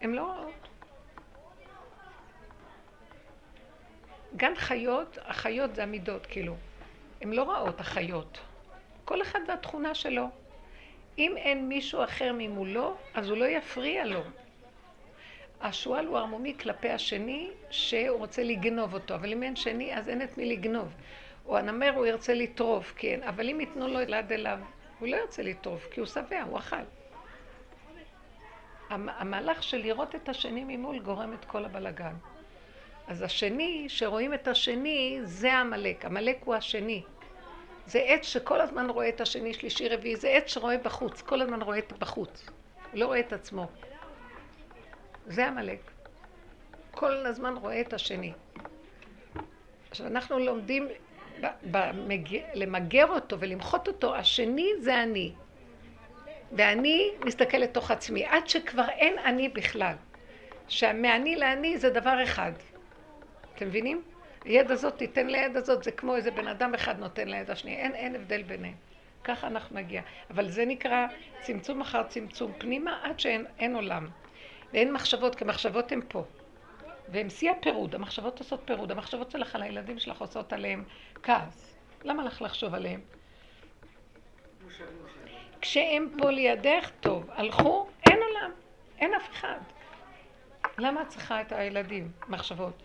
הן לא רעות. גם חיות, החיות זה המידות, כאילו. הן לא רעות, החיות. כל אחד והתכונה שלו. אם אין מישהו אחר ממולו, אז הוא לא יפריע לו. השועל הוא ערמומי כלפי השני, שהוא רוצה לגנוב אותו, אבל אם אין שני, אז אין את מי לגנוב. או הנמר הוא ירצה לטרוף, כן, אבל אם ייתנו לו ליד אליו, הוא לא ירצה לטרוף, כי הוא שבע, הוא אכל. המהלך של לראות את השני ממול גורם את כל הבלגן. אז השני, שרואים את השני, זה עמלק. עמלק הוא השני. זה עץ שכל הזמן רואה את השני, שלישי, רביעי. זה עץ שרואה בחוץ, כל הזמן רואה את בחוץ. הוא לא רואה את עצמו. זה עמלק. כל הזמן רואה את השני. עכשיו, אנחנו לומדים. למגר אותו ולמחות אותו, השני זה אני. ואני מסתכל לתוך עצמי, עד שכבר אין אני בכלל. שמאני לאני זה דבר אחד. אתם מבינים? היד הזאת תיתן ליד הזאת, זה כמו איזה בן אדם אחד נותן ליד השני, אין, אין הבדל ביניהם. ככה אנחנו נגיע. אבל זה נקרא צמצום אחר צמצום פנימה עד שאין עולם. ואין מחשבות, כי מחשבות הן פה. והן שיא הפירוד, המחשבות עושות פירוד, המחשבות שלך על הילדים שלך עושות עליהם כעס. למה לך לחשוב עליהם? כשהם פה לידך, טוב. הלכו, אין עולם, אין אף אחד. למה את צריכה את הילדים, מחשבות?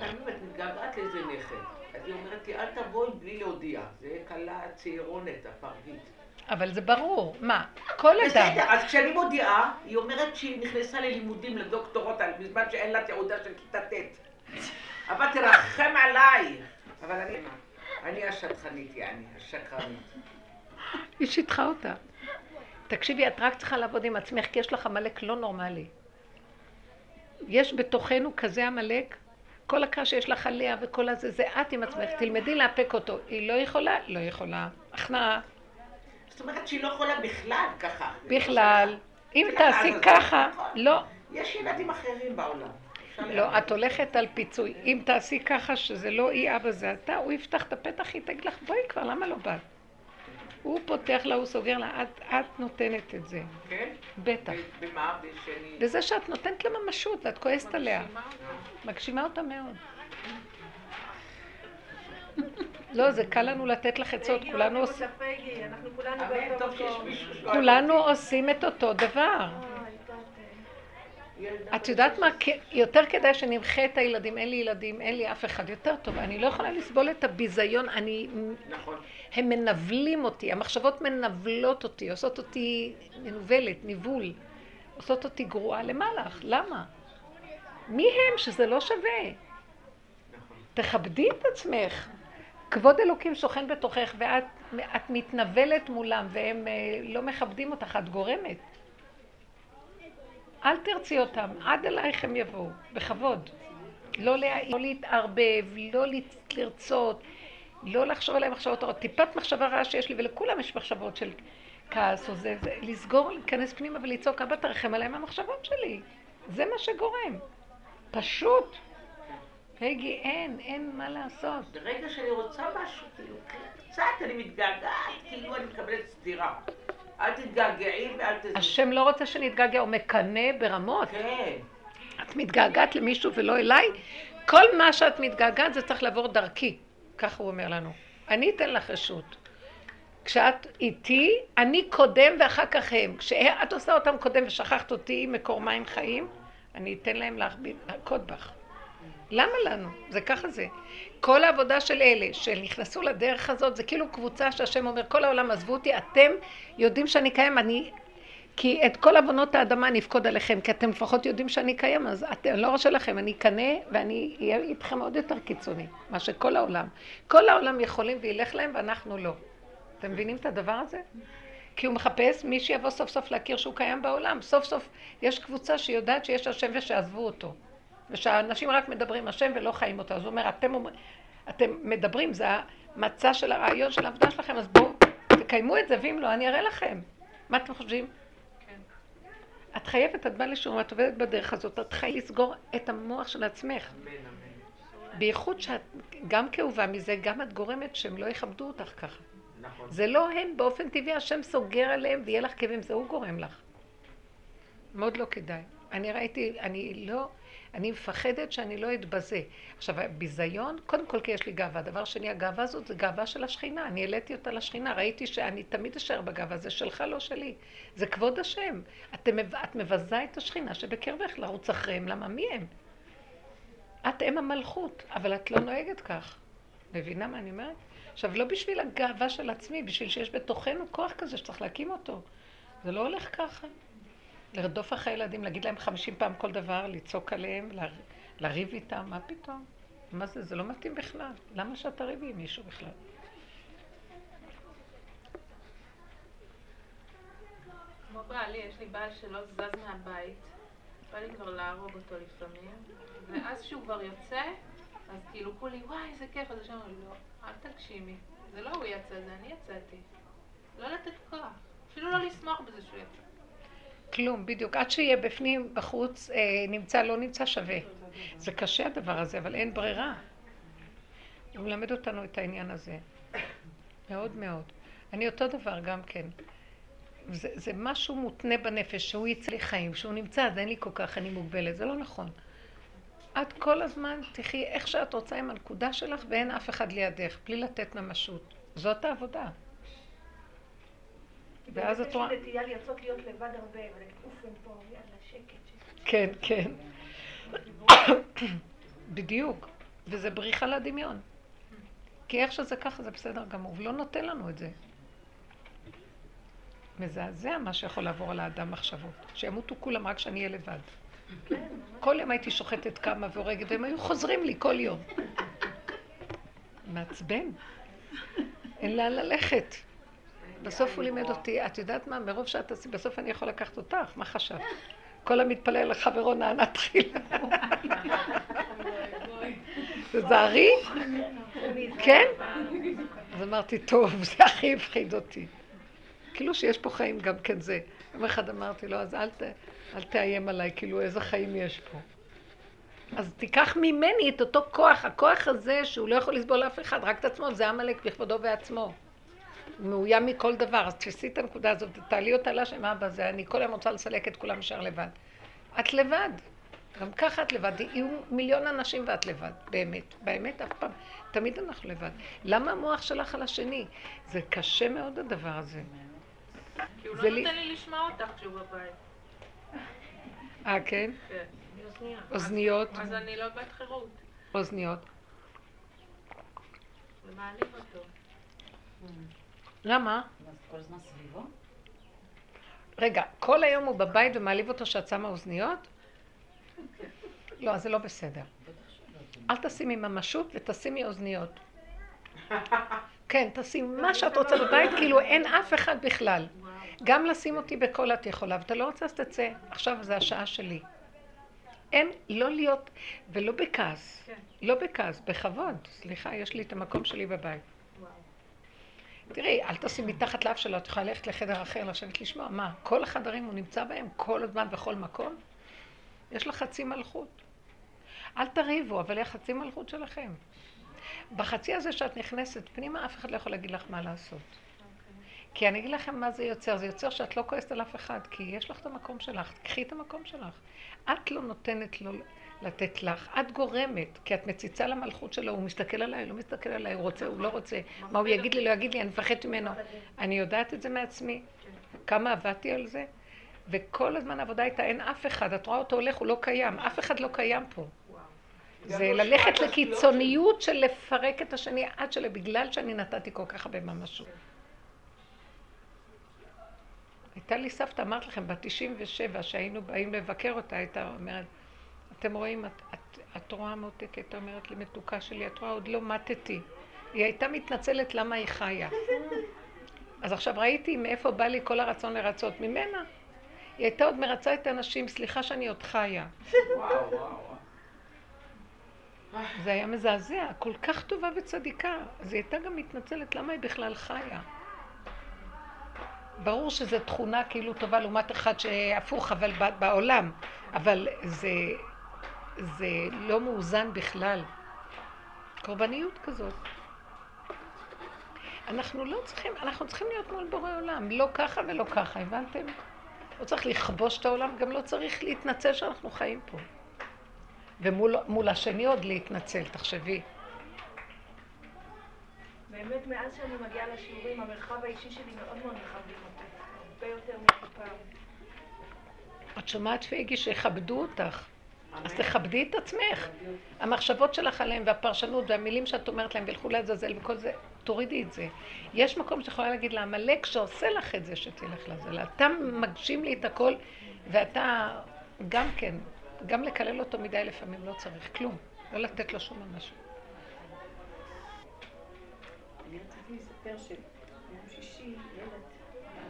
אני מתגעגעת לאיזה נכד. אז היא אומרת לי, אל תבואי בלי להודיע. זה כלה צעירונת, הפרווית. אבל זה ברור. מה? כל אדם. בסדר, אז כשאני מודיעה, היא אומרת שהיא נכנסה ללימודים לדוקטורות בזמן שאין לה תעודה של כיתה ט'. אבל תרחם עליי. אבל אני... אני השטחנית, יעני, השקרנית. היא שיטחה אותה. תקשיבי, את רק צריכה לעבוד עם עצמך, כי יש לך עמלק לא נורמלי. יש בתוכנו כזה עמלק, כל הקש שיש לך עליה וכל הזה, זה את עם עצמך, תלמדי לאפק אותו. היא לא יכולה? לא יכולה. הכנעה. זאת אומרת שהיא לא יכולה בכלל ככה. בכלל. אם תעשי ככה, נכון. לא. יש ילדים אחרים בעולם. לא, את הולכת על פיצוי. אם תעשי ככה שזה לא היא אבא זה אתה, הוא יפתח את הפתח, היא תגיד לך, בואי כבר, למה לא באת? הוא פותח לה, הוא סוגר לה, את, את נותנת את זה. כן? בטח. במה? בשני... בזה שאת נותנת לה ממשות ואת כועסת עליה. מגשימה אותה מאוד. לא, זה קל לנו לתת לך עצות, כולנו עושים... כולנו עושים את אותו דבר. את יודעת מה, יותר כדאי שנמחה את הילדים, אין לי ילדים, אין לי אף אחד, יותר טוב. אני לא יכולה לסבול את הביזיון, אני... נכון. הם מנבלים אותי, המחשבות מנבלות אותי, עושות אותי מנוולת, ניבול. עושות אותי גרועה, למה לך? למה? מי הם שזה לא שווה? נכון. תכבדי את עצמך. כבוד אלוקים שוכן בתוכך ואת את מתנבלת מולם והם אה, לא מכבדים אותך, את גורמת. אל תרצי אותם, עד אלייך הם יבואו, בכבוד. לא, לא להתערבב, לא לרצות, לא לחשוב עליהם מחשבות רעות. טיפת מחשבה רעה שיש לי, ולכולם יש מחשבות של כעס או זה, זה לסגור, להיכנס פנימה ולצעוק, אבא תרחם עליהם המחשבות שלי. זה מה שגורם. פשוט. פגי, אין, אין מה לעשות. ברגע שאני רוצה משהו, כאילו, קצת אני מתגעגעת, כאילו אני מקבלת סטירה. אל תתגעגעי ואל תז... השם לא רוצה שנתגעגע, הוא מקנא ברמות. כן. את מתגעגעת למישהו ולא אליי? כל מה שאת מתגעגעת זה צריך לעבור דרכי. ככה הוא אומר לנו. אני אתן לך רשות. כשאת איתי, אני קודם ואחר כך הם. כשאת עושה אותם קודם ושכחת אותי מקור מים חיים, אני אתן להם להכות בך. למה לנו? זה ככה זה. כל העבודה של אלה שנכנסו לדרך הזאת, זה כאילו קבוצה שהשם אומר, כל העולם עזבו אותי, אתם יודעים שאני קיים, אני... כי את כל עוונות האדמה אני אפקוד עליכם, כי אתם לפחות יודעים שאני קיים, אז אתם, לא ארשה לכם, אני אקנא ואני אהיה איתכם עוד יותר קיצוני, מה שכל העולם. כל העולם יכולים וילך להם ואנחנו לא. אתם מבינים את הדבר הזה? כי הוא מחפש מי שיבוא סוף סוף להכיר שהוא קיים בעולם. סוף סוף יש קבוצה שיודעת שיש השם ושעזבו אותו. ושאנשים רק מדברים השם ולא חיים אותו. אז הוא אומר, אתם, אתם מדברים, זה המצע של הרעיון של העבודה שלכם, אז בואו תקיימו את זה, ואם לא, אני אראה לכם. מה אתם חושבים? כן. את חייבת, את באה לשום, את עובדת בדרך הזאת, את חייבת לסגור את המוח של עצמך. אמן, אמן. בייחוד שאת גם כאובה מזה, גם את גורמת שהם לא יכבדו אותך ככה. נכון. זה לא הם, באופן טבעי השם סוגר עליהם ויהיה לך כאבים, זה הוא גורם לך. מאוד לא כדאי. אני ראיתי, אני לא, אני מפחדת שאני לא אתבזה. עכשיו, הביזיון, קודם כל כי יש לי גאווה. דבר שני, הגאווה הזאת זה גאווה של השכינה. אני העליתי אותה לשכינה, ראיתי שאני תמיד אשאר בגאווה, זה שלך, לא שלי. זה כבוד השם. את, את מבזה את השכינה שבקרבך לרוץ אחריהם, למה מי הם? את אם המלכות, אבל את לא נוהגת כך. מבינה מה אני אומרת? עכשיו, לא בשביל הגאווה של עצמי, בשביל שיש בתוכנו כוח כזה שצריך להקים אותו. זה לא הולך ככה. לרדוף אחרי ילדים, להגיד להם חמישים פעם כל דבר, לצעוק עליהם, לריב איתם, מה פתאום? מה זה? זה לא מתאים בכלל. למה שאתה ריבי עם מישהו בכלל? כמו בעלי, יש לי בעל שלא זז מהבית, בא לי כבר להרוג אותו לפעמים, ואז שהוא כבר יוצא, אז כאילו כולי, וואי, איזה כיף, אז השם אומר, לא, אל תגשימי. זה לא הוא יצא, זה אני יצאתי. לא לתת כוח. אפילו לא לשמוח בזה שהוא יצא. כלום, בדיוק. עד שיהיה בפנים, בחוץ, אה, נמצא, לא נמצא, שווה. זה קשה הדבר הזה, אבל אין ברירה. הוא מלמד אותנו את העניין הזה. מאוד מאוד. אני אותו דבר גם כן. זה, זה משהו מותנה בנפש, שהוא יצא לי חיים, שהוא נמצא, אז אין לי כל כך, אני מוגבלת. זה לא נכון. את כל הזמן תחי איך שאת רוצה עם הנקודה שלך ואין אף אחד לידך, בלי לתת ממשות. זאת העבודה. ואז את רואה... יש לי נטייה לרצות להיות לבד הרבה, ולהגיד, אוף, הם פה, יאללה, שקט. כן, כן. בדיוק. וזה בריחה לדמיון. כי איך שזה ככה זה בסדר גמור, ולא נותן לנו את זה. מזעזע מה שיכול לעבור על האדם מחשבות. שימותו כולם רק שאני אהיה לבד. כל יום הייתי שוחטת כמה והורגת, והם היו חוזרים לי כל יום. מעצבן. אין לאן ללכת. בסוף הוא לימד אותי, את יודעת מה, מרוב שאת עשית, בסוף אני יכול לקחת אותך, מה חשבת? כל המתפלל לחברו נענה תחילה. תזהרי? כן? אז אמרתי, טוב, זה הכי הפחיד אותי. כאילו שיש פה חיים גם כן זה. יום אחד אמרתי לו, אז אל, ת, אל תאיים עליי, כאילו איזה חיים יש פה. אז תיקח ממני את אותו כוח, הכוח הזה שהוא לא יכול לסבול אף אחד, רק את עצמו, זה עמלק בכבודו ועצמו. מאוים מכל דבר, אז תפסי את הנקודה הזאת, תעלי אותה לשם, אבא, זה אני כל היום רוצה לסלק את כולם ישר לבד. את לבד. גם ככה את לבד. יהיו מיליון אנשים ואת לבד, באמת. באמת אף פעם. תמיד אנחנו לבד. למה המוח שלך על השני? זה קשה מאוד הדבר הזה. כי הוא לא נותן לי לשמוע אותך כשהוא בבית. אה, כן? כן. אוזניות. אז אני לא בת חירות. אוזניות. זה מעליב אותו. למה? כל הזמן סביבו? רגע, כל היום הוא בבית ומעליב אותו שאת שמה אוזניות? לא, זה לא בסדר. אל תשימי ממשות ותשימי אוזניות. כן, תשים מה שאת רוצה בבית, כאילו אין אף אחד בכלל. גם לשים אותי בקול את יכולה, ואתה לא רוצה אז תצא. עכשיו זה השעה שלי. אין, לא להיות, ולא בכעס. לא בכעס, בכבוד. סליחה, יש לי את המקום שלי בבית. תראי, אל תשים מתחת לאף שלו, את יכולה ללכת לחדר אחר, לשבת לשמוע. מה, כל החדרים הוא נמצא בהם כל הזמן בכל מקום? יש לך חצי מלכות. אל תריבו, אבל יהיה חצי מלכות שלכם. בחצי הזה שאת נכנסת פנימה, אף אחד לא יכול להגיד לך מה לעשות. כי אני אגיד לכם מה זה יוצר. זה יוצר שאת לא כועסת על אף אחד, כי יש לך את המקום שלך. קחי את המקום שלך. את לא נותנת לו לתת לך, את גורמת, כי את מציצה למלכות שלו, הוא מסתכל עליי, לא מסתכל עליי, הוא רוצה, הוא לא רוצה. מה הוא יגיד לי, לא יגיד לי, אני מפחדת ממנו. אני יודעת את זה מעצמי. כמה עבדתי על זה, וכל הזמן העבודה הייתה, אין אף אחד. את רואה אותו הולך, הוא לא קיים. אף אחד לא קיים פה. זה ללכת לקיצוניות של לפרק את השני עד שלא, בגלל שאני נתתי כל כך הרבה ממשות. הייתה לי סבתא, אמרת לכם, בת 97, שהיינו באים לבקר אותה, הייתה אומרת, אתם רואים, את, את, את רואה מותק, הייתה אומרת לי, מתוקה שלי, את רואה, עוד לא מתתי. היא הייתה מתנצלת למה היא חיה. אז עכשיו ראיתי מאיפה בא לי כל הרצון לרצות, ממנה. היא הייתה עוד מרצה את האנשים, סליחה שאני עוד חיה. וואו, וואו. זה היה מזעזע, כל כך טובה וצדיקה. אז היא הייתה גם מתנצלת למה היא בכלל חיה. ברור שזו תכונה כאילו טובה לעומת אחד שהפוך, אבל בעולם. אבל זה, זה לא מאוזן בכלל. קורבניות כזאת. אנחנו לא צריכים, אנחנו צריכים להיות מול בורא עולם, לא ככה ולא ככה, הבנתם? לא צריך לכבוש את העולם, גם לא צריך להתנצל שאנחנו חיים פה. ומול השני עוד להתנצל, תחשבי. באמת, מאז שאני מגיעה לשיעורים, המרחב האישי שלי מאוד מאוד מכבדים אותי. הרבה יותר מפעם. את שומעת פייגי שיכבדו אותך. אז תכבדי את עצמך. המחשבות שלך עליהם והפרשנות והמילים שאת אומרת להם וילכו לעזאזל וכל זה, תורידי את זה. יש מקום שיכולה להגיד לעמלק שעושה לך את זה שתלך לעזאזל. אתה מגשים לי את הכל ואתה גם כן, גם לקלל אותו מדי לפעמים לא צריך כלום. לא לתת לו שום משהו. אני רציתי לספר שביום שישי ילד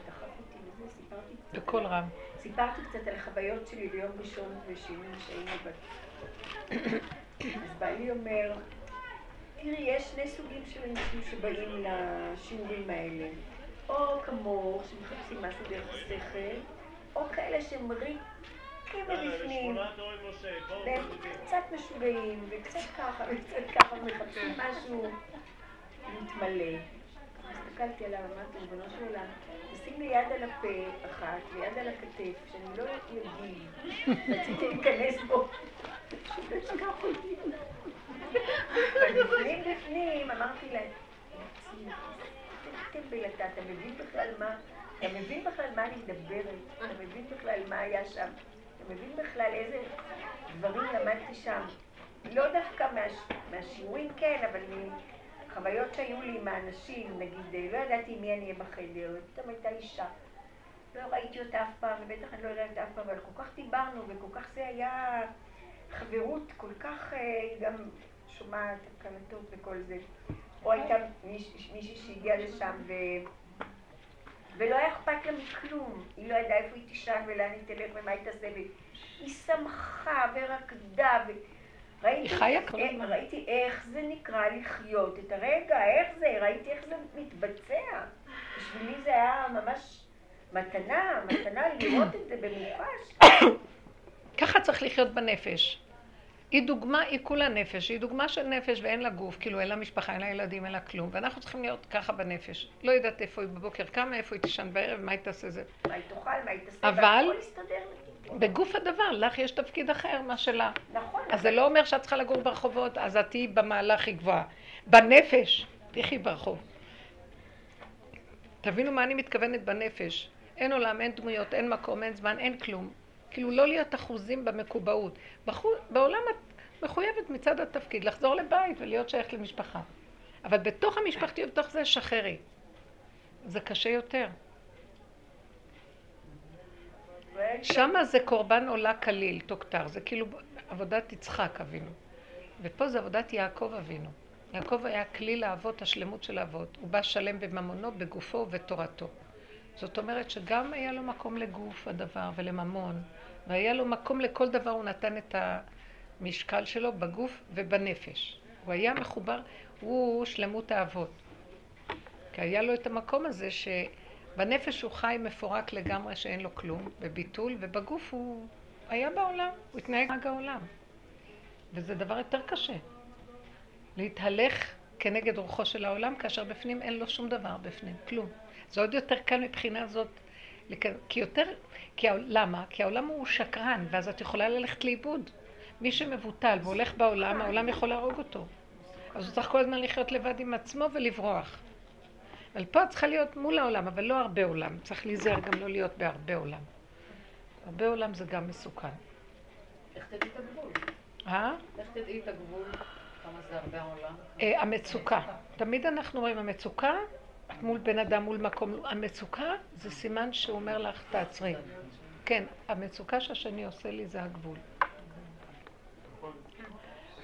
דחף אותי וזה, סיפרתי. בקול רם. סיפרתי קצת על החוויות שלי ביום ראשון ושני שהיינו בת... אז בעלי אומר, תראי, יש שני סוגים של אנשים שבאים לשיעורים האלה. או כמוך, שמחפשים משהו דרך השכל, או כאלה שהם ריקים מבפנים, והם קצת משוגעים, וקצת ככה, וקצת ככה, מחפשים משהו להתמלא. הסתכלתי עליו, אמרתי, ריבונו של עולם, תשים לי יד על הפה אחת ויד על הכתף, שאני לא אגיד. רציתי להיכנס בו. ובפנים בפנים אמרתי להם, טמבל אתה, אתה מבין בכלל מה, אתה מבין בכלל מה אני מדברת, אתה מבין בכלל מה היה שם, אתה מבין בכלל איזה דברים למדתי שם. לא דווקא מהשיעורים כן, אבל חוויות שהיו לי עם האנשים, נגיד, לא ידעתי מי אני אהיה בחדר, פתאום הייתה אישה. לא ראיתי אותה אף פעם, ובטח אני לא יודעת אף פעם, אבל כל כך דיברנו, וכל כך זה היה חברות, כל כך גם שומעת הקלטות וכל זה. או הייתה מישהי שהגיעה לשם ו... ולא היה אכפת לה מכלום. היא לא ידעה איפה היא תישן ולאן היא תלך ומה היא תעשה. והיא שמחה ורקדה. ו... ראיתי, הזמן. ראיתי איך זה נקרא לחיות את הרגע, איך זה, ראיתי איך זה מתבצע. בשבילי זה היה ממש מתנה, מתנה לראות את זה במוחש. ככה צריך לחיות בנפש. היא דוגמה, היא כולה נפש, היא דוגמה של נפש ואין לה גוף, כאילו אין לה משפחה, אין לה ילדים, אין לה כלום, ואנחנו צריכים להיות ככה בנפש. לא יודעת איפה היא בבוקר קמה, איפה היא תישן בערב, מה היא תעשה זה. מה היא תאכל, מה היא תעשה, אבל. בגוף הדבר, לך יש תפקיד אחר מה שלה. נכון. אז זה לא אומר שאת צריכה לגור ברחובות, אז את תהיי במעלה הכי גבוהה. בנפש, תחי ברחוב. תבינו מה אני מתכוונת בנפש. אין עולם, אין דמויות, אין מקום, אין זמן, אין כלום. כאילו לא להיות אחוזים במקובעות. בחו... בעולם את מחויבת מצד התפקיד לחזור לבית ולהיות שייכת למשפחה. אבל בתוך המשפחתי ובתוך זה שחררי. זה קשה יותר. שמה זה קורבן עולה כליל, תוכתר, זה כאילו עבודת יצחק אבינו. ופה זה עבודת יעקב אבינו. יעקב היה כלי לאבות, השלמות של האבות. הוא בא שלם בממונו, בגופו ובתורתו. זאת אומרת שגם היה לו מקום לגוף הדבר ולממון, והיה לו מקום לכל דבר, הוא נתן את המשקל שלו בגוף ובנפש. הוא היה מחובר, הוא שלמות האבות. כי היה לו את המקום הזה שבנפש הוא חי מפורק לגמרי שאין לו כלום, בביטול, ובגוף הוא היה בעולם, הוא התנהג רק העולם. וזה דבר יותר קשה. להתהלך כנגד רוחו של העולם, כאשר בפנים אין לו שום דבר בפנים, כלום. זה עוד יותר קל מבחינה זאת, כי יותר, כי, למה? כי העולם הוא שקרן, ואז את יכולה ללכת לאיבוד. מי שמבוטל והולך בעולם, העולם יכול להרוג אותו. אז הוא צריך כל הזמן לחיות לבד עם עצמו ולברוח. אבל פה צריכה להיות מול העולם, אבל לא הרבה עולם. צריך להיזהר גם לא להיות בהרבה עולם. הרבה עולם זה גם מסוכן. איך תדעי את הגבול? אה? איך תדעי את הגבול? כמה זה הרבה עולם? אה, המצוקה. תמיד אנחנו אומרים, המצוקה, את מול בן אדם, מול מקום, המצוקה זה סימן שהוא אומר לך, תעצרי. כן, המצוקה שהשני עושה לי זה הגבול.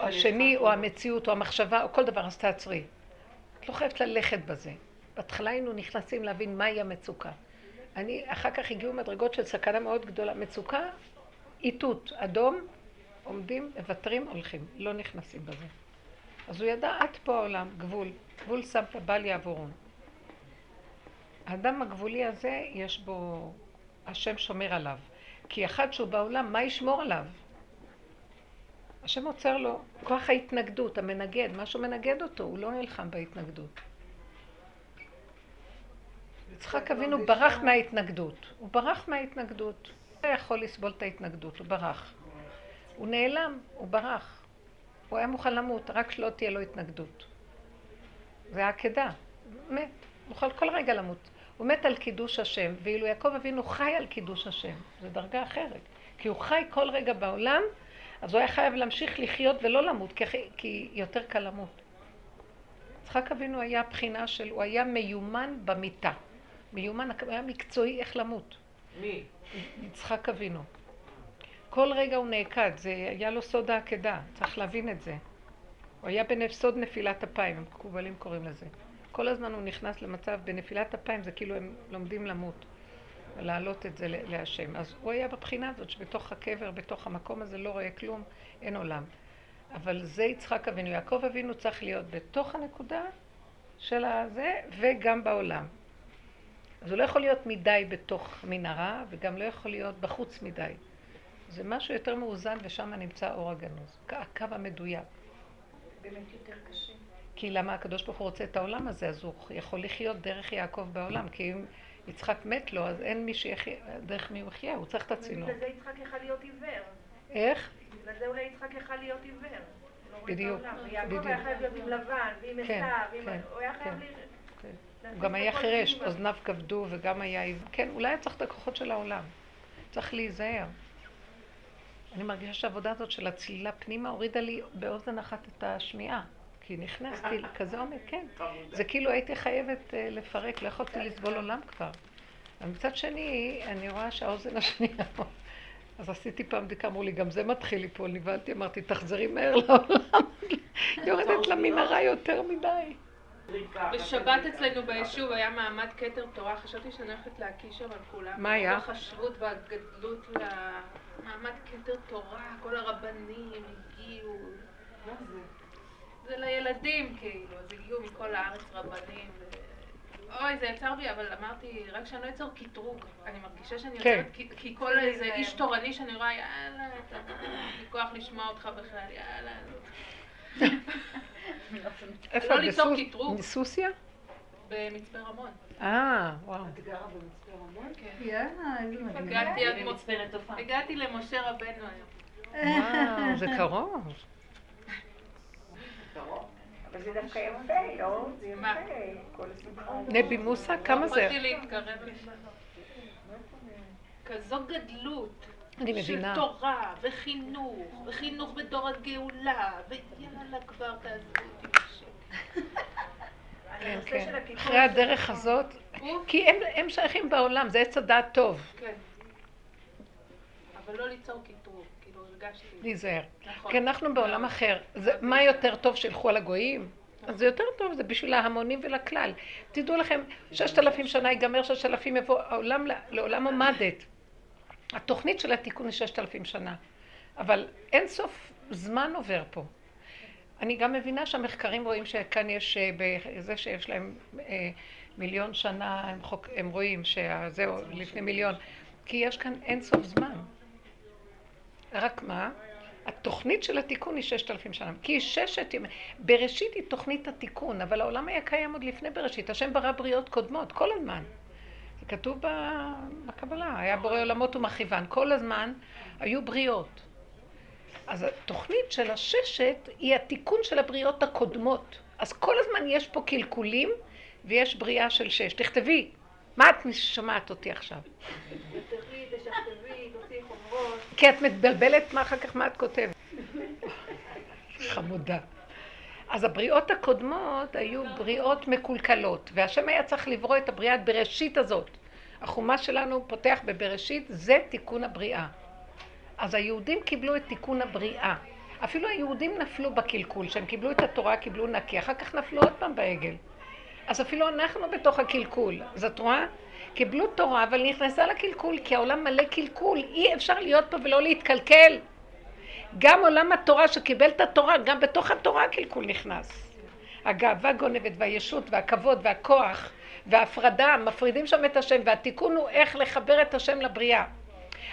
השני, או המציאות, או המחשבה, או כל דבר, אז תעצרי. את לא חייבת ללכת בזה. בהתחלה היינו נכנסים להבין מהי המצוקה. אני, אחר כך הגיעו מדרגות של סכנה מאוד גדולה. מצוקה, איתות, אדום, עומדים, מוותרים, הולכים. לא נכנסים בזה. אז הוא ידע, את פה העולם, גבול. גבול שמת בל יעבורון. האדם הגבולי הזה, יש בו, השם שומר עליו. כי אחד שהוא בעולם, מה ישמור עליו? השם עוצר לו כוח ההתנגדות, המנגד, משהו מנגד אותו, הוא לא נלחם בהתנגדות. יצחק אבינו ברח מההתנגדות. הוא ברח מההתנגדות. הוא לא יכול לסבול את ההתנגדות, הוא ברח. הוא נעלם, הוא ברח. הוא היה מוכן למות, רק שלא תהיה לו התנגדות. זה העקדה. מת. מוכן כל רגע למות. הוא מת על קידוש השם, ואילו יעקב אבינו חי על קידוש השם. זו דרגה אחרת. כי הוא חי כל רגע בעולם, אז הוא היה חייב להמשיך לחיות ולא למות, כי, כי יותר קל למות. יצחק אבינו היה בחינה של, הוא היה מיומן במיטה. מיומן, היה מקצועי איך למות. מי? יצחק אבינו. כל רגע הוא נעקד, זה היה לו סוד העקדה, צריך להבין את זה. הוא היה בנפסוד נפילת אפיים, המקובלים קוראים לזה. כל הזמן הוא נכנס למצב, בנפילת אפיים זה כאילו הם לומדים למות, להעלות את זה להשם. אז הוא היה בבחינה הזאת שבתוך הקבר, בתוך המקום הזה לא רואה כלום, אין עולם. אבל זה יצחק אבינו. יעקב אבינו צריך להיות בתוך הנקודה של הזה וגם בעולם. אז הוא לא יכול להיות מדי בתוך מנהרה וגם לא יכול להיות בחוץ מדי. זה משהו יותר מאוזן ושם נמצא אור הגנוז, הקו המדויק. באמת יותר קשה. כי למה הקדוש ברוך הוא רוצה את העולם הזה, אז הוא יכול לחיות דרך יעקב בעולם, כי אם יצחק מת לו, אז אין מי שיחיה, דרך מי הוא יחיה, הוא צריך את הצינור. בגלל זה יצחק יכל להיות עיוור. איך? בגלל זה אולי יצחק יכל להיות עיוור. בדיוק, בדיוק. היה חייב להיות עם לבן, ועם כן, עשיו. כן, הוא היה חייב כן. ל... כן. להכניס הוא גם היה חירש. אוזניו כבדו וגם היה... כן, אולי היה צריך את הכוחות של העולם. צריך להיזהר. אני מרגישה שהעבודה הזאת של הצלילה פנימה הורידה לי באוזן אחת את השמיעה. כי נכנסתי לכזה עומק, כן. זה כאילו הייתי חייבת אה, לפרק, לא יכולתי לסבול עולם כבר. אבל מצד שני, אני רואה שהאוזן השנייה... אז עשיתי פעם בדיקה, אמרו לי, גם זה מתחיל ליפול, נבהלתי, אמרתי, תחזרי מהר לעולם. יורדת למנהרה יותר מדי. בשבת אצלנו ביישוב היה מעמד כתר תורה, חשבתי שאני הולכת להקיש שם על כולם. מה היה? החשבות והגדלות למעמד כתר תורה, כל הרבנים הגיעו. מה זה? זה לילדים כאילו, אז הגיעו מכל הארץ רבנים. אוי, זה יצר בי, אבל אמרתי, רק שאני לא אצור קטרוג. אני מרגישה שאני כן. יוצרת, כי- כי כל איזה איש תורני שאני רואה, יאללה, אין לי כוח לשמוע אותך בכלל, יאללה. איפה? לא ליצור בסוס- קטרוג. בסוסיא? במצפה רמון. אה, וואו. את גרה במצפה רמון? כן. יאללה. הגעתי למשה רבנו היום. וואו, זה קרוב. אבל זה דווקא יפה, לא? זה? יפה. נבי מוסא, כמה זה? יכולתי להתקרב לשם. כזו גדלות. אני מבינה. של תורה, וחינוך, וחינוך בדור הגאולה, ויאללה כבר תעזבו אותי בשקט. כן, כן. אחרי הדרך הזאת, כי הם, שייכים בעולם, זה עץ הדעת טוב. כן. אבל לא ליצור קיטוב, כאילו הרגשתי. להיזהר. נכון. כי אנחנו בעולם אחר. זה, מה יותר טוב שילכו על הגויים? אז זה יותר טוב, זה בשביל ההמונים ולכלל. תדעו לכם, ששת אלפים שנה ייגמר, ששת אלפים יבוא, העולם לעולם המוות. התוכנית של התיקון היא ששת אלפים שנה. אבל אין סוף זמן עובר פה. אני גם מבינה שהמחקרים רואים שכאן יש, אה, בזה שיש להם אה, מיליון שנה, הם, חוק, הם רואים שזהו, לפני מיליון, כי יש כאן אין סוף זמן. רק מה? התוכנית של התיקון היא ששת אלפים שנה. כי היא ששת ימי... בראשית היא תוכנית התיקון, אבל העולם היה קיים עוד לפני בראשית. השם ברא בריאות קודמות, כל הזמן. כתוב בקבלה, היה בורא עולמות ומכיוון. כל הזמן היו בריאות. אז התוכנית של הששת היא התיקון של הבריאות הקודמות. אז כל הזמן יש פה קלקולים ויש בריאה של שש. תכתבי, מה את שומעת אותי עכשיו? כי את מתבלבלת מה אחר כך מה את כותבת. חמודה. אז הבריאות הקודמות היו בריאות מקולקלות, והשם היה צריך לברוא את הבריאת בראשית הזאת. החומש שלנו פותח בבראשית, זה תיקון הבריאה. אז היהודים קיבלו את תיקון הבריאה. אפילו היהודים נפלו בקלקול, שהם קיבלו את התורה, קיבלו נקי, אחר כך נפלו עוד פעם בעגל. אז אפילו אנחנו בתוך הקלקול. אז את רואה? קיבלו תורה, אבל נכנסה לקלקול, כי העולם מלא קלקול. אי אפשר להיות פה ולא להתקלקל. גם עולם התורה שקיבל את התורה, גם בתוך התורה הקלקול נכנס. הגאווה גונבת והישות והכבוד והכוח וההפרדה, מפרידים שם את השם, והתיקון הוא איך לחבר את השם לבריאה.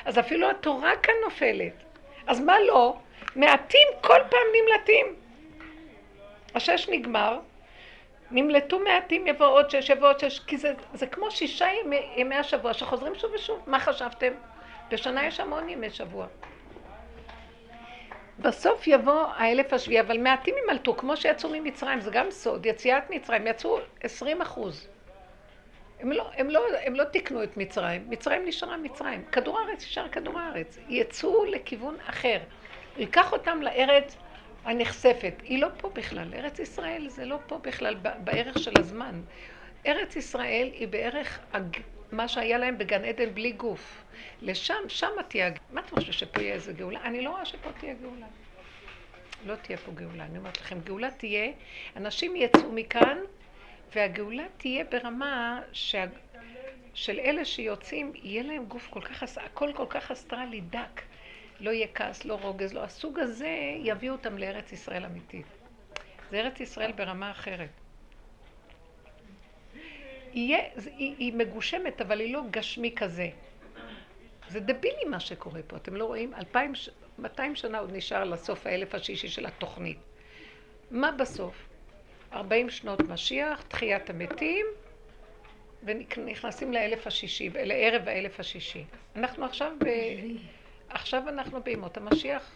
אז אפילו התורה כאן נופלת. אז מה לא? מעטים כל פעם נמלטים. השש נגמר, נמלטו מעטים, יבוא עוד שש, יבוא עוד שש, כי זה, זה כמו שישה ימי, ימי השבוע שחוזרים שוב ושוב. מה חשבתם? בשנה יש המון ימי שבוע. בסוף יבוא האלף השביעי, אבל מעטים ימלטו, כמו שיצאו ממצרים, זה גם סוד, יציאת מצרים, יצאו עשרים אחוז. הם לא, הם, לא, הם לא תיקנו את מצרים, מצרים נשארה מצרים, כדור הארץ נשאר כדור הארץ, יצאו לכיוון אחר, ייקח אותם לארץ הנחשפת, היא לא פה בכלל, ארץ ישראל זה לא פה בכלל בערך של הזמן, ארץ ישראל היא בערך מה שהיה להם בגן עדן בלי גוף, לשם, שם תהיה, הג- מה אתה חושב שפה יהיה איזה גאולה? אני לא רואה שפה תהיה גאולה. לא תהיה פה גאולה, אני אומרת לכם, גאולה תהיה, אנשים יצאו מכאן והגאולה תהיה ברמה שה... של אלה שיוצאים, יהיה להם גוף כל כך, הכל כל כך אסטרלי דק. לא יהיה כעס, לא רוגז, לא. הסוג הזה יביא אותם לארץ ישראל אמיתית. זה ארץ ישראל ברמה אחרת. יהיה, זה- היא, היא מגושמת, אבל היא לא גשמי כזה. זה דבילי מה שקורה פה, אתם לא רואים? אלפיים, ש- 200 שנה עוד נשאר לסוף האלף השישי של התוכנית. מה בסוף? 40 שנות משיח, תחיית המתים, ונכנסים לאלף השישי, לערב האלף השישי. אנחנו עכשיו ב... עכשיו אנחנו בימות המשיח.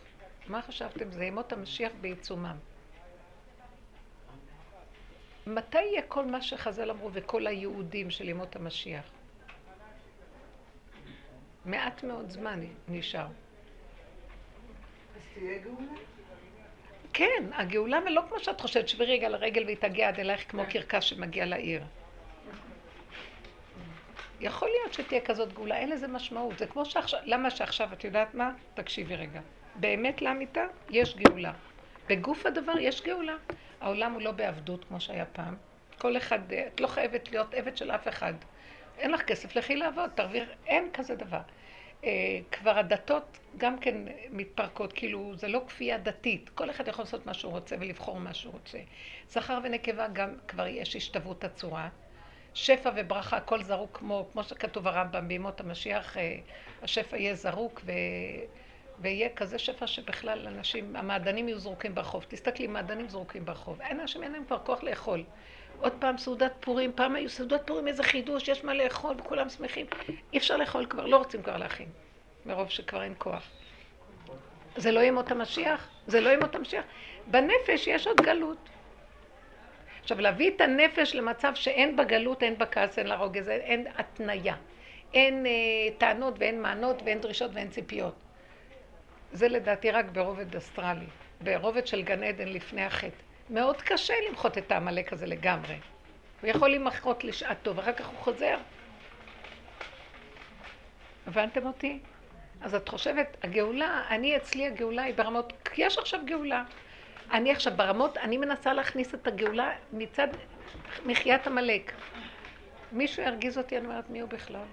מה חשבתם? זה ימות המשיח בעיצומם. מתי יהיה כל מה שחז"ל אמרו וכל היהודים של ימות המשיח? מעט מאוד זמן נשאר. כן, הגאולה ולא כמו שאת חושבת, שבי רגע לרגל והיא תגיע עד אלייך כמו קרקס שמגיע לעיר. יכול להיות שתהיה כזאת גאולה, אין לזה משמעות. זה כמו שעכשיו, למה שעכשיו, את יודעת מה? תקשיבי רגע. באמת לאמיתה, יש גאולה. בגוף הדבר יש גאולה. העולם הוא לא בעבדות כמו שהיה פעם. כל אחד, את לא חייבת להיות עבד של אף אחד. אין לך כסף, לכי לעבוד, תרוויח, אין כזה דבר. אה, כבר הדתות גם כן מתפרקות, כאילו זה לא כפייה דתית, כל אחד יכול לעשות מה שהוא רוצה ולבחור מה שהוא רוצה. זכר ונקבה גם כבר יש השתוות הצורה. שפע וברכה, הכל זרוק כמו, כמו שכתוב הרמב"ם בימות המשיח, אה, השפע יהיה זרוק ו... ויהיה כזה שפע שבכלל אנשים, המעדנים יהיו זרוקים ברחוב. תסתכלי, מעדנים זרוקים ברחוב. אנשים, אין להם כבר כוח לאכול. עוד פעם סעודת פורים, פעם היו סעודת פורים, איזה חידוש, יש מה לאכול וכולם שמחים. אי אפשר לאכול כבר, לא רוצים כבר להכין, מרוב שכבר אין כוח. זה לא ימות המשיח? זה לא ימות המשיח? בנפש יש עוד גלות. עכשיו, להביא את הנפש למצב שאין בה גלות, אין בה כעס, אין לה רוגז, אין התניה. אין אה, טענות ואין מענות ואין דרישות ואין ציפיות. זה לדעתי רק ברובד אסטרלי, ברובד של גן עדן לפני החטא. מאוד קשה למחות את העמלק הזה לגמרי. הוא יכול למחות לשעתו, ואחר כך הוא חוזר. הבנתם אותי? אז את חושבת, הגאולה, אני אצלי הגאולה היא ברמות, כי יש עכשיו גאולה. אני עכשיו ברמות, אני מנסה להכניס את הגאולה מצד מחיית עמלק. מישהו ירגיז אותי, אני אומרת, מי הוא בכלל?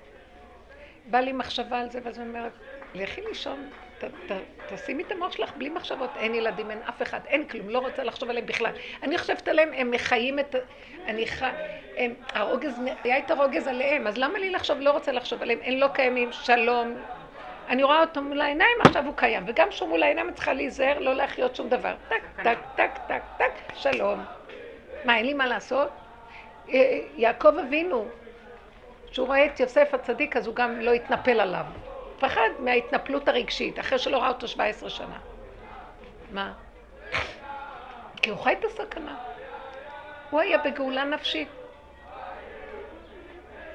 בא לי מחשבה על זה, ואז אני אומרת, לכי לישון, ת, ת, תשימי את המוח שלך בלי מחשבות. אין ילדים, אין אף אחד, אין כלום, לא רוצה לחשוב עליהם בכלל. אני חושבת עליהם, הם מחיים את... אני ח... הם, הרוגז, היה את הרוגז עליהם, אז למה לי לחשוב, לא רוצה לחשוב עליהם, הם לא קיימים, שלום. אני רואה אותו מול העיניים, עכשיו הוא קיים. וגם כשהוא מול העיניים, את צריכה להיזהר, לא להחיות שום דבר. טק, טק, טק, טק, טק, שלום. מה, אין לי מה לעשות? יעקב אבינו, כשהוא רואה את יוסף הצדיק, אז הוא גם לא התנפל עליו. פחד מההתנפלות הרגשית, אחרי שלא ראה אותו 17 שנה. מה? כי הוא חי את הסכנה. הוא היה בגאולה נפשית.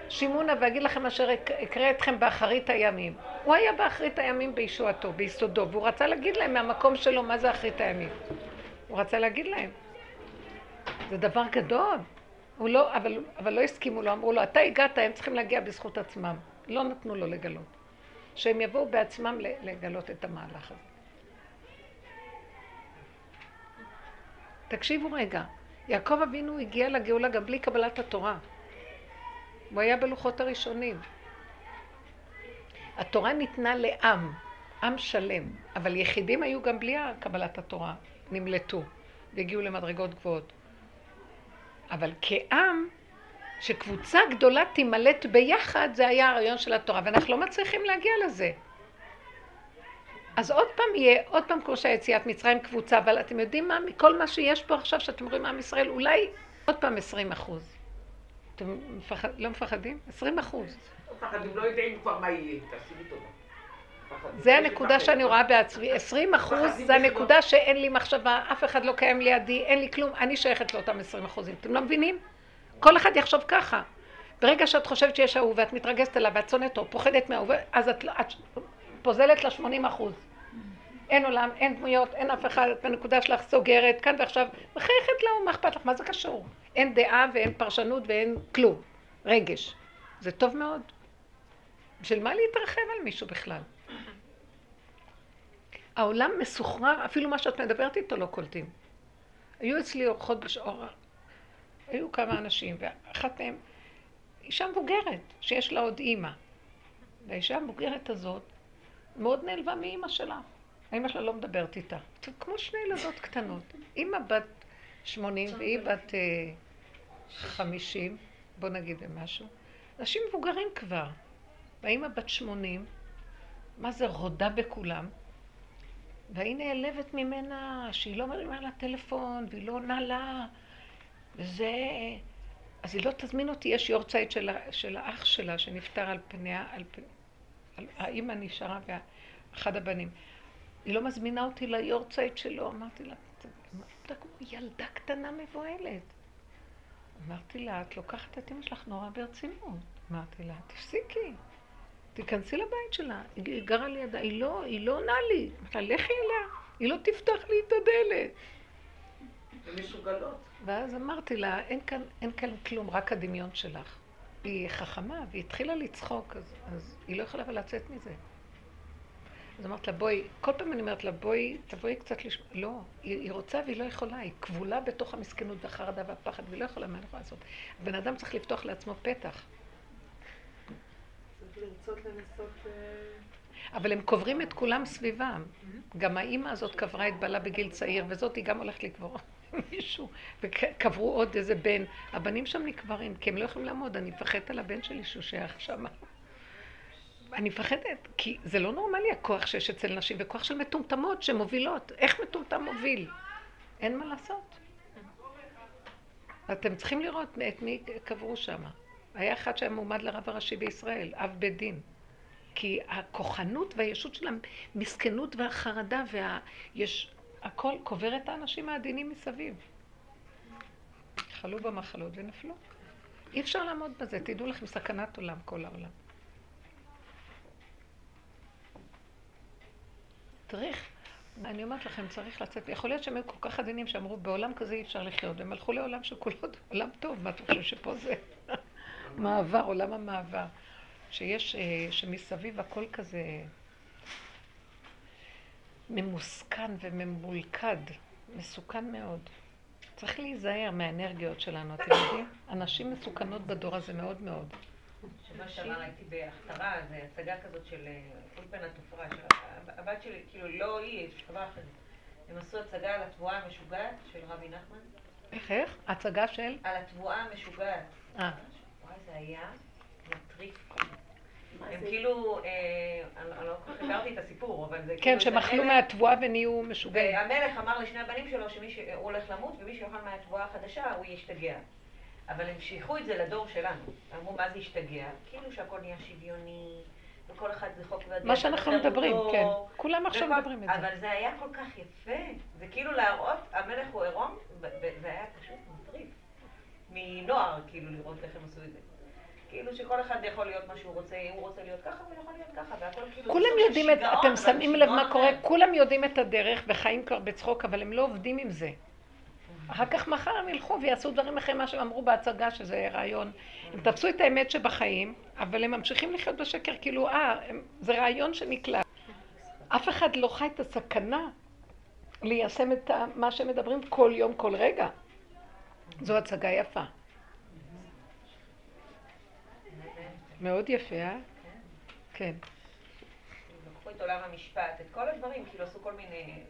שימונה ואגיד לכם אשר אקרא אתכם באחרית הימים. הוא היה באחרית הימים בישועתו, ביסודו, והוא רצה להגיד להם מהמקום שלו מה זה אחרית הימים. הוא רצה להגיד להם. זה דבר גדול. הוא לא, אבל, אבל לא הסכימו לו, אמרו לו, אתה הגעת, הם צריכים להגיע בזכות עצמם. לא נתנו לו לגלות. שהם יבואו בעצמם לגלות את המהלך הזה. תקשיבו רגע, יעקב אבינו הגיע לגאולה גם בלי קבלת התורה. הוא היה בלוחות הראשונים. התורה ניתנה לעם, עם שלם, אבל יחידים היו גם בלי קבלת התורה, נמלטו והגיעו למדרגות גבוהות. אבל כעם, שקבוצה גדולה תימלט ביחד, זה היה הרעיון של התורה, ואנחנו לא מצליחים להגיע לזה. אז עוד פעם יהיה, עוד פעם כמו שהיציאת מצרים קבוצה, אבל אתם יודעים מה, מכל מה שיש פה עכשיו, שאתם רואים עם ישראל, אולי עוד פעם 20 אחוז. אתם מפחד, לא מפחדים? 20 אחוז. מפחדים, לא יודעים כבר מה יהיה, תעשי טובה. זה הנקודה שאני רואה בעצמי, 20 אחוז זה הנקודה שאין לי מחשבה, אף אחד לא קיים לידי, אין לי כלום, אני שייכת לאותם 20 אחוזים, אתם לא מבינים? כל אחד יחשוב ככה. ברגע שאת חושבת שיש ההוא ואת מתרגזת עליו ואת שונאת או פוחדת מההוא, אז את, את פוזלת ל-80 אחוז. אין עולם, אין דמויות, אין אף אחד, את בנקודה שלך סוגרת, כאן ועכשיו, מחייכת להוא, מה אכפת לך, מה זה קשור? אין דעה ואין פרשנות ואין כלום. רגש. זה טוב מאוד. בשביל מה להתרחב על מישהו בכלל? העולם מסוחרר, אפילו מה שאת מדברת איתו לא קולטים. היו אצלי אורחות בשעור, היו כמה אנשים, ואחת מהן, אישה מבוגרת, שיש לה עוד אימא. והאישה המבוגרת הזאת מאוד נעלבה מאימא שלה. האימא שלה לא מדברת איתה. כמו שני ילדות קטנות. אימא בת 80 והיא בת אה, 50, בוא נגיד משהו. אנשים מבוגרים כבר. והאימא בת 80, מה זה רודה בכולם? והיא נעלבת ממנה, שהיא לא מרימה לה טלפון, והיא לא עונה לה, וזה... אז היא לא תזמין אותי, יש יורצייט של, של האח שלה שנפטר על פניה, על. על... האימא נשארה ואחד הבנים. היא לא מזמינה אותי ליורצייט שלו, אמרתי לה, אתה כמו ילדה קטנה מבוהלת. אמרתי לה, את לוקחת את אמא שלך נורא ברצינות. אמרתי לה, תפסיקי. תיכנסי לבית שלה, היא גרה לידה, היא לא, היא לא עונה לי. אמרתי לה, לכי אליה, היא לא תפתח לי את הדלת. הן מסוגלות. ואז אמרתי לה, אין כאן, אין כאן כלום, רק הדמיון שלך. היא חכמה, והיא התחילה לצחוק, אז, אז היא לא יכולה לצאת מזה. אז אמרתי לה, בואי, כל פעם אני אומרת לה, בואי, תבואי קצת לשמוע. לא, היא, היא רוצה והיא לא יכולה, היא כבולה בתוך המסכנות והחרדה והפחד, והיא לא יכולה, מה אני יכולה לעשות? הבן אדם צריך לפתוח לעצמו פתח. לרצות לנסות... אה, אבל הם קוברים את כולם סביבם. גם האימא הזאת קברה את בעלה בגיל צעיר, וזאת היא גם הולכת לקבור מישהו. וקברו עוד איזה בן. הבנים שם נקברים, כי הם לא יכולים לעמוד. אני מפחדת על הבן שלי שהוא שייך שם. אני מפחדת, כי זה לא נורמלי הכוח שיש אצל נשים, וכוח של מטומטמות שמובילות. איך מטומטם מוביל? אין מה לעשות. אתם צריכים לראות את מי קברו שם. היה אחד שהיה מועמד לרב הראשי בישראל, אב בית דין. כי הכוחנות והישות של המסכנות והחרדה והיש... הכל קובר את האנשים העדינים מסביב. חלו במחלות ונפלו. אי אפשר לעמוד בזה, תדעו לכם, סכנת עולם, כל העולם. צריך, אני אומרת לכם, צריך לצאת, יכול להיות שהם היו כל כך עדינים שאמרו, בעולם כזה אי אפשר לחיות, והם הלכו לעולם שכולו עולם טוב, מה אתה חושב שפה זה? מעבר, עולם המעבר. שיש, אה, שמסביב הכל כזה ממוסכן וממולכד, מסוכן מאוד. צריך להיזהר מהאנרגיות שלנו, אתם יודעים? הנשים מסוכנות בדור הזה מאוד מאוד. שבוע שעבר הייתי בהכתרה, זו הצגה כזאת של אה, אולפן התופרה, הבת שלי, כאילו לא היא, יש חברה אחרת. הם עשו הצגה על התבואה המשוגעת של רבי נחמן. איך, איך? הצגה של? על התבואה המשוגעת. אה. וואי, זה היה מטריף. הם כאילו, אה, אני לא כל כך הכרתי את הסיפור, אבל זה כן, כאילו... שמאכלו המלך- מהתבואה ונהיו משוגעים. והמלך אמר לשני הבנים שלו שמי שהוא הולך למות, ומי שיאכל מהתבואה החדשה, הוא ישתגע. אבל הם שייכו את זה לדור שלנו. אמרו, מה זה ישתגע? כאילו שהכל נהיה שוויוני, וכל אחד זה חוק והדרך. מה שאנחנו מדברים, כן. כולם עכשיו מדברים את זה. אבל זה היה כל כך יפה. זה כאילו להראות, המלך הוא עירום, זה היה פשוט מטריף. מנוער, כאילו, לראות איך הם עשו את זה. כאילו שכל אחד יכול להיות מה שהוא רוצה, הוא רוצה להיות ככה, הוא יכול להיות ככה, והכל כאילו... כולם יודעים את, אתם שמים לב מה קורה, אחר. כולם יודעים את הדרך וחיים כבר בצחוק, אבל הם לא עובדים עם זה. אחר כך מחר הם ילכו ויעשו דברים אחרי מה שהם אמרו בהצגה, שזה רעיון. הם תפסו את האמת שבחיים, אבל הם ממשיכים לחיות בשקר, כאילו, אה, זה רעיון שנקלט. אף אחד לא חי את הסכנה ליישם את מה שהם מדברים כל יום, כל רגע. זו הצגה יפה. מאוד יפה, אה? כן. לקחו את עולם המשפט, את כל הדברים, כאילו עשו כל מיני...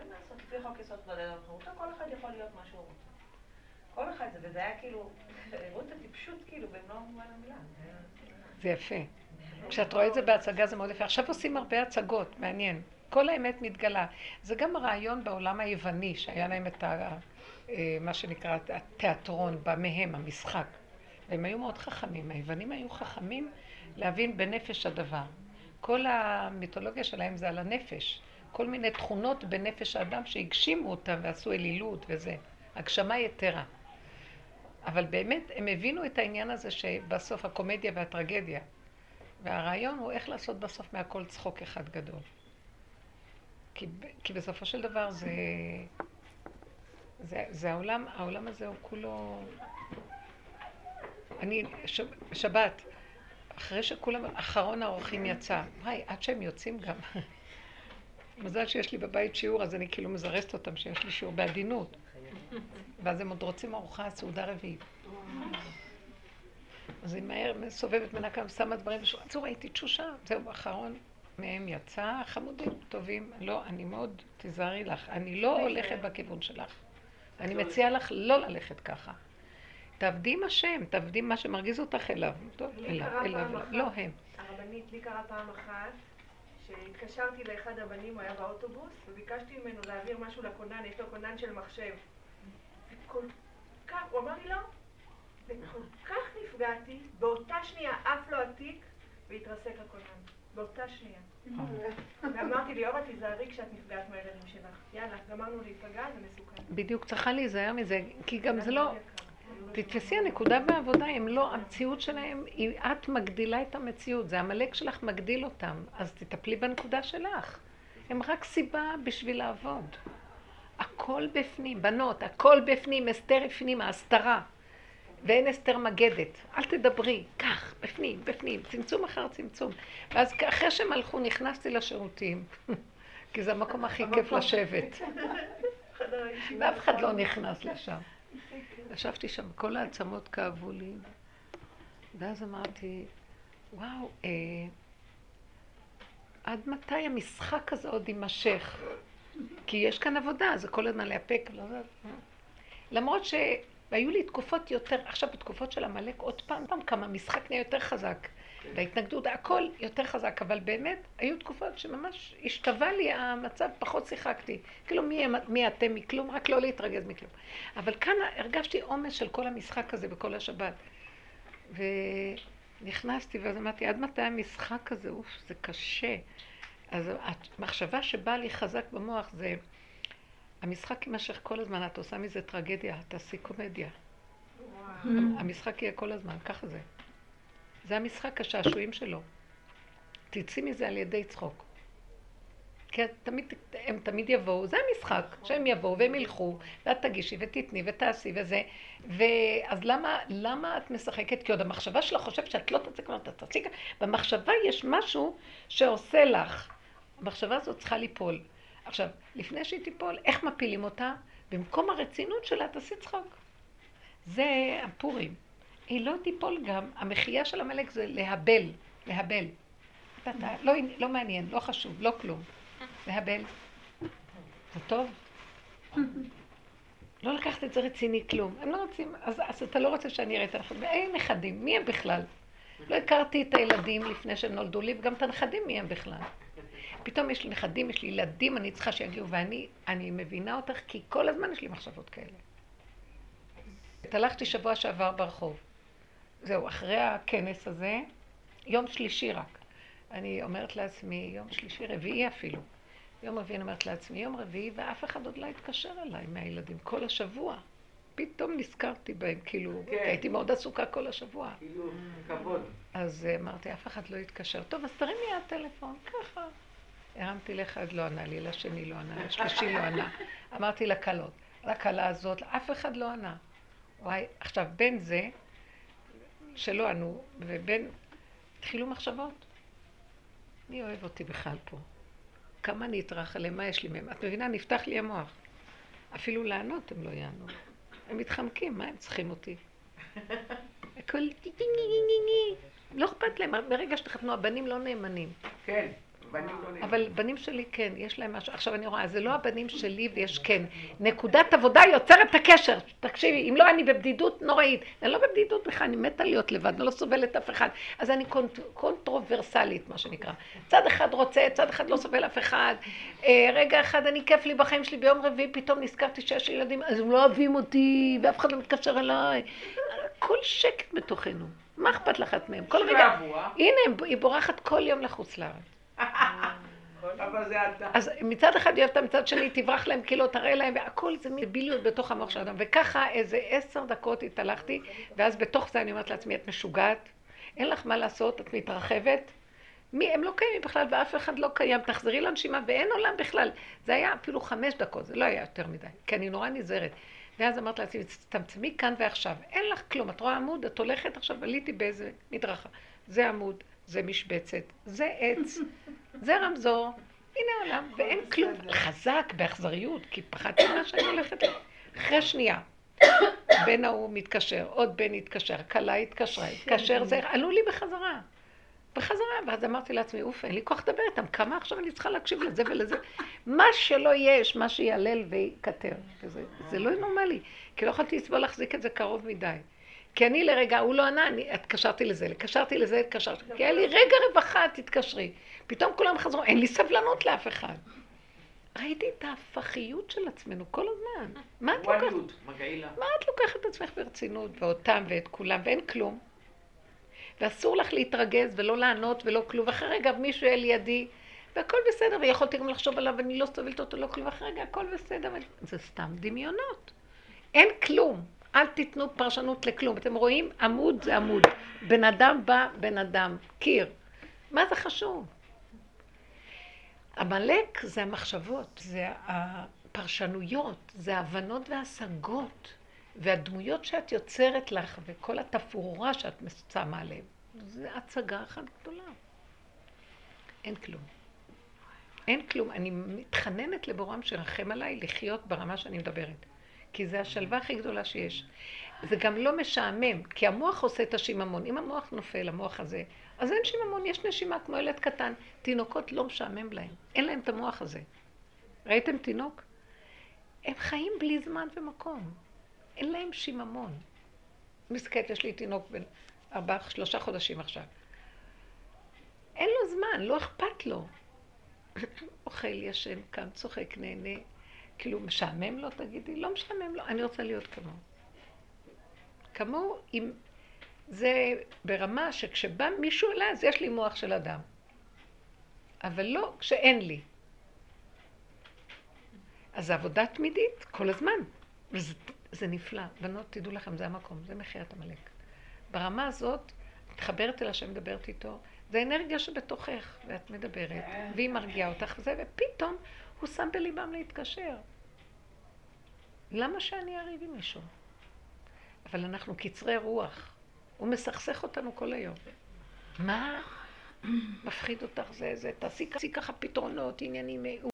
אין מה לעשות, לפי חוק יסוד כבוד האדם וחירותו, כל אחד יכול להיות מה שהוא רוצה. כל אחד זה, וזה היה כאילו, הראו את הטיפשות כאילו במלוא מובן המילה. זה יפה. כשאת רואה את זה בהצגה זה מאוד יפה. עכשיו עושים הרבה הצגות, מעניין. כל האמת מתגלה. זה גם הרעיון בעולם היווני, שהיה להם את ה... אה, מה שנקרא התיאטרון, בא מהם, המשחק. והם היו מאוד חכמים. היוונים היו חכמים להבין בנפש הדבר. כל המיתולוגיה שלהם זה על הנפש. כל מיני תכונות בנפש האדם שהגשימו אותם ועשו אלילות וזה. הגשמה יתרה. אבל באמת, הם הבינו את העניין הזה שבסוף הקומדיה והטרגדיה. והרעיון הוא איך לעשות בסוף מהכל צחוק אחד גדול. כי, כי בסופו של דבר זה, זה, זה העולם, העולם הזה הוא כולו... אני, ש, שבת, אחרי שכולם, אחרון האורחים יצא, וואי, עד שהם יוצאים גם. מזל שיש לי בבית שיעור, אז אני כאילו מזרזת אותם שיש לי שיעור בעדינות. ואז הם עוד רוצים ארוחה, סעודה רביעית. אז היא מהר מסובבת מנקה ושמה דברים בשורה. צור, הייתי תשושה. זהו, האחרון מהם יצא, חמודים, טובים. לא, אני מאוד, תיזהרי לך. אני לא הולכת בכיוון שלך. אני מציעה לך לא ללכת ככה. תעבדי עם השם, תעבדי עם מה שמרגיז אותך אליו. אליו, אליו. לא הם. הרבנית, לי קרה פעם אחת, שהתקשרתי לאחד הבנים, הוא היה באוטובוס, וביקשתי ממנו להעביר משהו לכונן, יש לו כונן של מחשב. וכל כך, הוא אמר לי לא, וכל כך נפגעתי, באותה שנייה עף לו התיק והתרסק הכונן. באותה שנייה. ואמרתי לי, אורה, תיזהרי כשאת נפגעת מהילדים שלך. יאללה, גמרנו להיפגע, זה מסוכן. בדיוק, צריכה להיזהר מזה, כי גם זה לא... תתפסי הנקודה בעבודה, הם לא, המציאות שלהם, היא, את מגדילה את המציאות, זה עמלק שלך מגדיל אותם, אז תטפלי בנקודה שלך. הם רק סיבה בשביל לעבוד. הכל בפנים, בנות, הכל בפנים, אסתר הפנימה, הסתרה. ואין אסתר מגדת. אל תדברי, כך, בפנים, בפנים, צמצום אחר צמצום. ואז אחרי שהם הלכו, נכנסתי לשירותים, כי זה המקום הכי כיף לשבת. ואף אחד לא נכנס לשם. ישבתי שם, כל העצמות כאבו לי, ואז אמרתי, וואו, אה, עד מתי המשחק הזה עוד יימשך? כי יש כאן עבודה, זה כל הזמן זה- למרות שהיו לי תקופות יותר, עכשיו בתקופות של עמלק עוד פעם, פעם כמה המשחק נהיה יותר חזק. וההתנגדות, הכל יותר חזק, אבל באמת, היו תקופות שממש השתווה לי המצב, פחות שיחקתי. כאילו, מי, מי אתם מכלום? רק לא להתרגז מכלום. אבל כאן הרגשתי עומס של כל המשחק הזה בכל השבת. ונכנסתי, ואז אמרתי, עד מתי המשחק הזה? אוף, זה קשה. אז המחשבה שבאה לי חזק במוח זה, המשחק יימשך כל הזמן, את עושה מזה טרגדיה, תעשי קומדיה. המשחק יהיה כל הזמן, ככה זה. זה המשחק, השעשועים שלו. תצאי מזה על ידי צחוק. כי את תמיד, הם תמיד יבואו, זה המשחק, שהם יבואו והם ילכו, ואת תגישי ותתני ותעשי וזה, ואז למה, למה את משחקת? כי עוד המחשבה שלך חושבת שאת לא תצא כבר, תעשי ככה, במחשבה יש משהו שעושה לך, המחשבה הזאת צריכה ליפול. עכשיו, לפני שהיא תיפול, איך מפילים אותה? במקום הרצינות שלה תעשי צחוק. זה הפורים. היא לא תיפול גם, המחייה של עמלק זה להבל, להבל. לא, לא מעניין, לא חשוב, לא כלום. להבל. זה טוב? לא לקחת את זה רציני כלום. הם לא רוצים, אז, אז אתה לא רוצה שאני אראה את הנכדים. אין נכדים, מי הם בכלל? לא הכרתי את הילדים לפני שהם נולדו לי, וגם את הנכדים מי הם בכלל. פתאום יש לי נכדים, יש לי ילדים, אני צריכה שיגיעו, ואני אני מבינה אותך, כי כל הזמן יש לי מחשבות כאלה. הלכתי שבוע שעבר ברחוב. זהו, אחרי הכנס הזה, יום שלישי רק. אני אומרת לעצמי, יום שלישי, רביעי אפילו. יום רביעי אני אומרת לעצמי, יום רביעי, ואף אחד עוד לא התקשר אליי מהילדים כל השבוע. פתאום נזכרתי בהם, כאילו, כן. הייתי מאוד עסוקה כל השבוע. כאילו, כבוד. אז אה, אמרתי, אף אחד לא יתקשר. טוב, אז תרימי הטלפון, ככה. הרמתי לאחד, לא ענה לי, לשני לא ענה, לשלישי לא ענה. אמרתי לכלות, לכלה הזאת, אף אחד לא ענה. וואי, עכשיו, בין זה, שלא ענו, ובין, התחילו מחשבות. מי אוהב אותי בכלל פה? כמה אני אטרח עליהם, מה יש לי מהם? את מבינה, נפתח לי המוח. אפילו לענות הם לא יענו. הם מתחמקים, מה הם צריכים אותי? הכל לא אכפת להם, ברגע שתחתנו, הבנים לא נאמנים. כן. אבל בנים שלי כן, יש להם משהו. עכשיו אני רואה, זה לא הבנים שלי ויש כן. נקודת עבודה יוצרת את הקשר. תקשיבי, אם לא, אני בבדידות נוראית. אני לא בבדידות בכלל, אני מתה להיות לבד, אני לא סובלת אף אחד. אז אני קונט, קונטרוברסלית, מה שנקרא. צד אחד רוצה, צד אחד לא סובל אף אחד. אה, רגע אחד, אני כיף לי בחיים שלי, ביום רביעי פתאום נזכרתי שיש ילדים, אז הם לא אוהבים אותי, ואף אחד לא מתקשר אליי. הכל שקט בתוכנו. מה אכפת לך את מהם? כל רגע, הנה, היא בורחת כל יום לחוץ לארץ. אבל זה אתה. אז מצד אחד היא אוהבת, מצד שני תברח להם, כאילו תראה להם, והכל זה מביליות בתוך המוח של האדם. וככה איזה עשר דקות התהלכתי, ואז בתוך זה אני אומרת לעצמי, את משוגעת, אין לך מה לעשות, את מתרחבת. מי, הם לא קיימים בכלל, ואף אחד לא קיים. תחזרי לנשימה, ואין עולם בכלל. זה היה אפילו חמש דקות, זה לא היה יותר מדי, כי אני נורא נזהרת. ואז אמרת לעצמי, תצטמצמי כאן ועכשיו. אין לך כלום, את רואה עמוד, את הולכת עכשיו, עליתי באיזה מדרכה. זה עמוד, זה משבצת, זה עץ, זה רמזור, הנה העולם, ואין כלום. חזק באכזריות, כי פחדתי מה שאני הולכת ל... אחרי שנייה. בן ההוא מתקשר, עוד בן התקשר, כלה התקשרה, התקשר, זה עלו לי בחזרה. בחזרה, ואז אמרתי לעצמי, אוף, אין לי כוח לדבר איתם, כמה עכשיו אני צריכה להקשיב לזה ולזה. מה שלא יש, מה שיעלל ויקטר. זה לא נורמלי, כי לא יכולתי לסבול להחזיק את זה קרוב מדי. כי אני לרגע, הוא לא ענה, אני התקשרתי לזה, התקשרתי לזה, התקשרתי, כי היה לי רגע רווחה, תתקשרי. פתאום כולם חזרו, אין לי סבלנות לאף אחד. ראיתי את ההפכיות של עצמנו כל הזמן. מה את לוקחת? מה את לוקחת את עצמך ברצינות, ואותם ואת כולם, ואין כלום. ואסור לך להתרגז ולא לענות ולא כלום. ואחרי רגע מישהו יהיה לידי, והכל בסדר, ויכולתי גם לחשוב עליו, ואני לא סובלת אותו, לא כלום. ואחרי רגע הכל בסדר. זה סתם דמיונות. אין כלום. אל תיתנו פרשנות לכלום. אתם רואים? עמוד זה עמוד. בן אדם בא, בן אדם. קיר. מה זה חשוב? עמלק זה המחשבות, זה הפרשנויות, זה ההבנות וההשגות, והדמויות שאת יוצרת לך, וכל התפאורה שאת שמה עליהן. זה הצגה אחת גדולה. אין כלום. אין כלום. אני מתחננת לבורם שרחם עליי לחיות ברמה שאני מדברת. כי זה השלווה הכי גדולה שיש. זה גם לא משעמם, כי המוח עושה את השיממון. אם המוח נופל, המוח הזה, אז אין שיממון, יש נשימה כמו ילד קטן. תינוקות לא משעמם להם, אין להם את המוח הזה. ראיתם תינוק? הם חיים בלי זמן ומקום. אין להם שיממון. מסתכלת, יש לי תינוק בן ארבעה, שלושה חודשים עכשיו. אין לו זמן, לא אכפת לו. אוכל, ישן, קם, צוחק, נהנה. כאילו, משעמם לו, תגידי? לא משעמם לו, אני רוצה להיות כמוהו. כמוהו, אם... זה ברמה שכשבא מישהו אליי, אז יש לי מוח של אדם. אבל לא כשאין לי. אז זו עבודה תמידית, כל הזמן. וזה זה נפלא. בנות, תדעו לכם, זה המקום, זה מחיית עמלק. ברמה הזאת, מתחברת אל השם, מדברת איתו, זה אנרגיה שבתוכך, ואת מדברת, והיא מרגיעה אותך וזה, ופתאום הוא שם בליבם להתקשר. למה שאני אריב עם מישהו? אבל אנחנו קצרי רוח. הוא מסכסך אותנו כל היום. מה? מפחיד אותך זה, זה, תעשי ככה פתרונות, עניינים,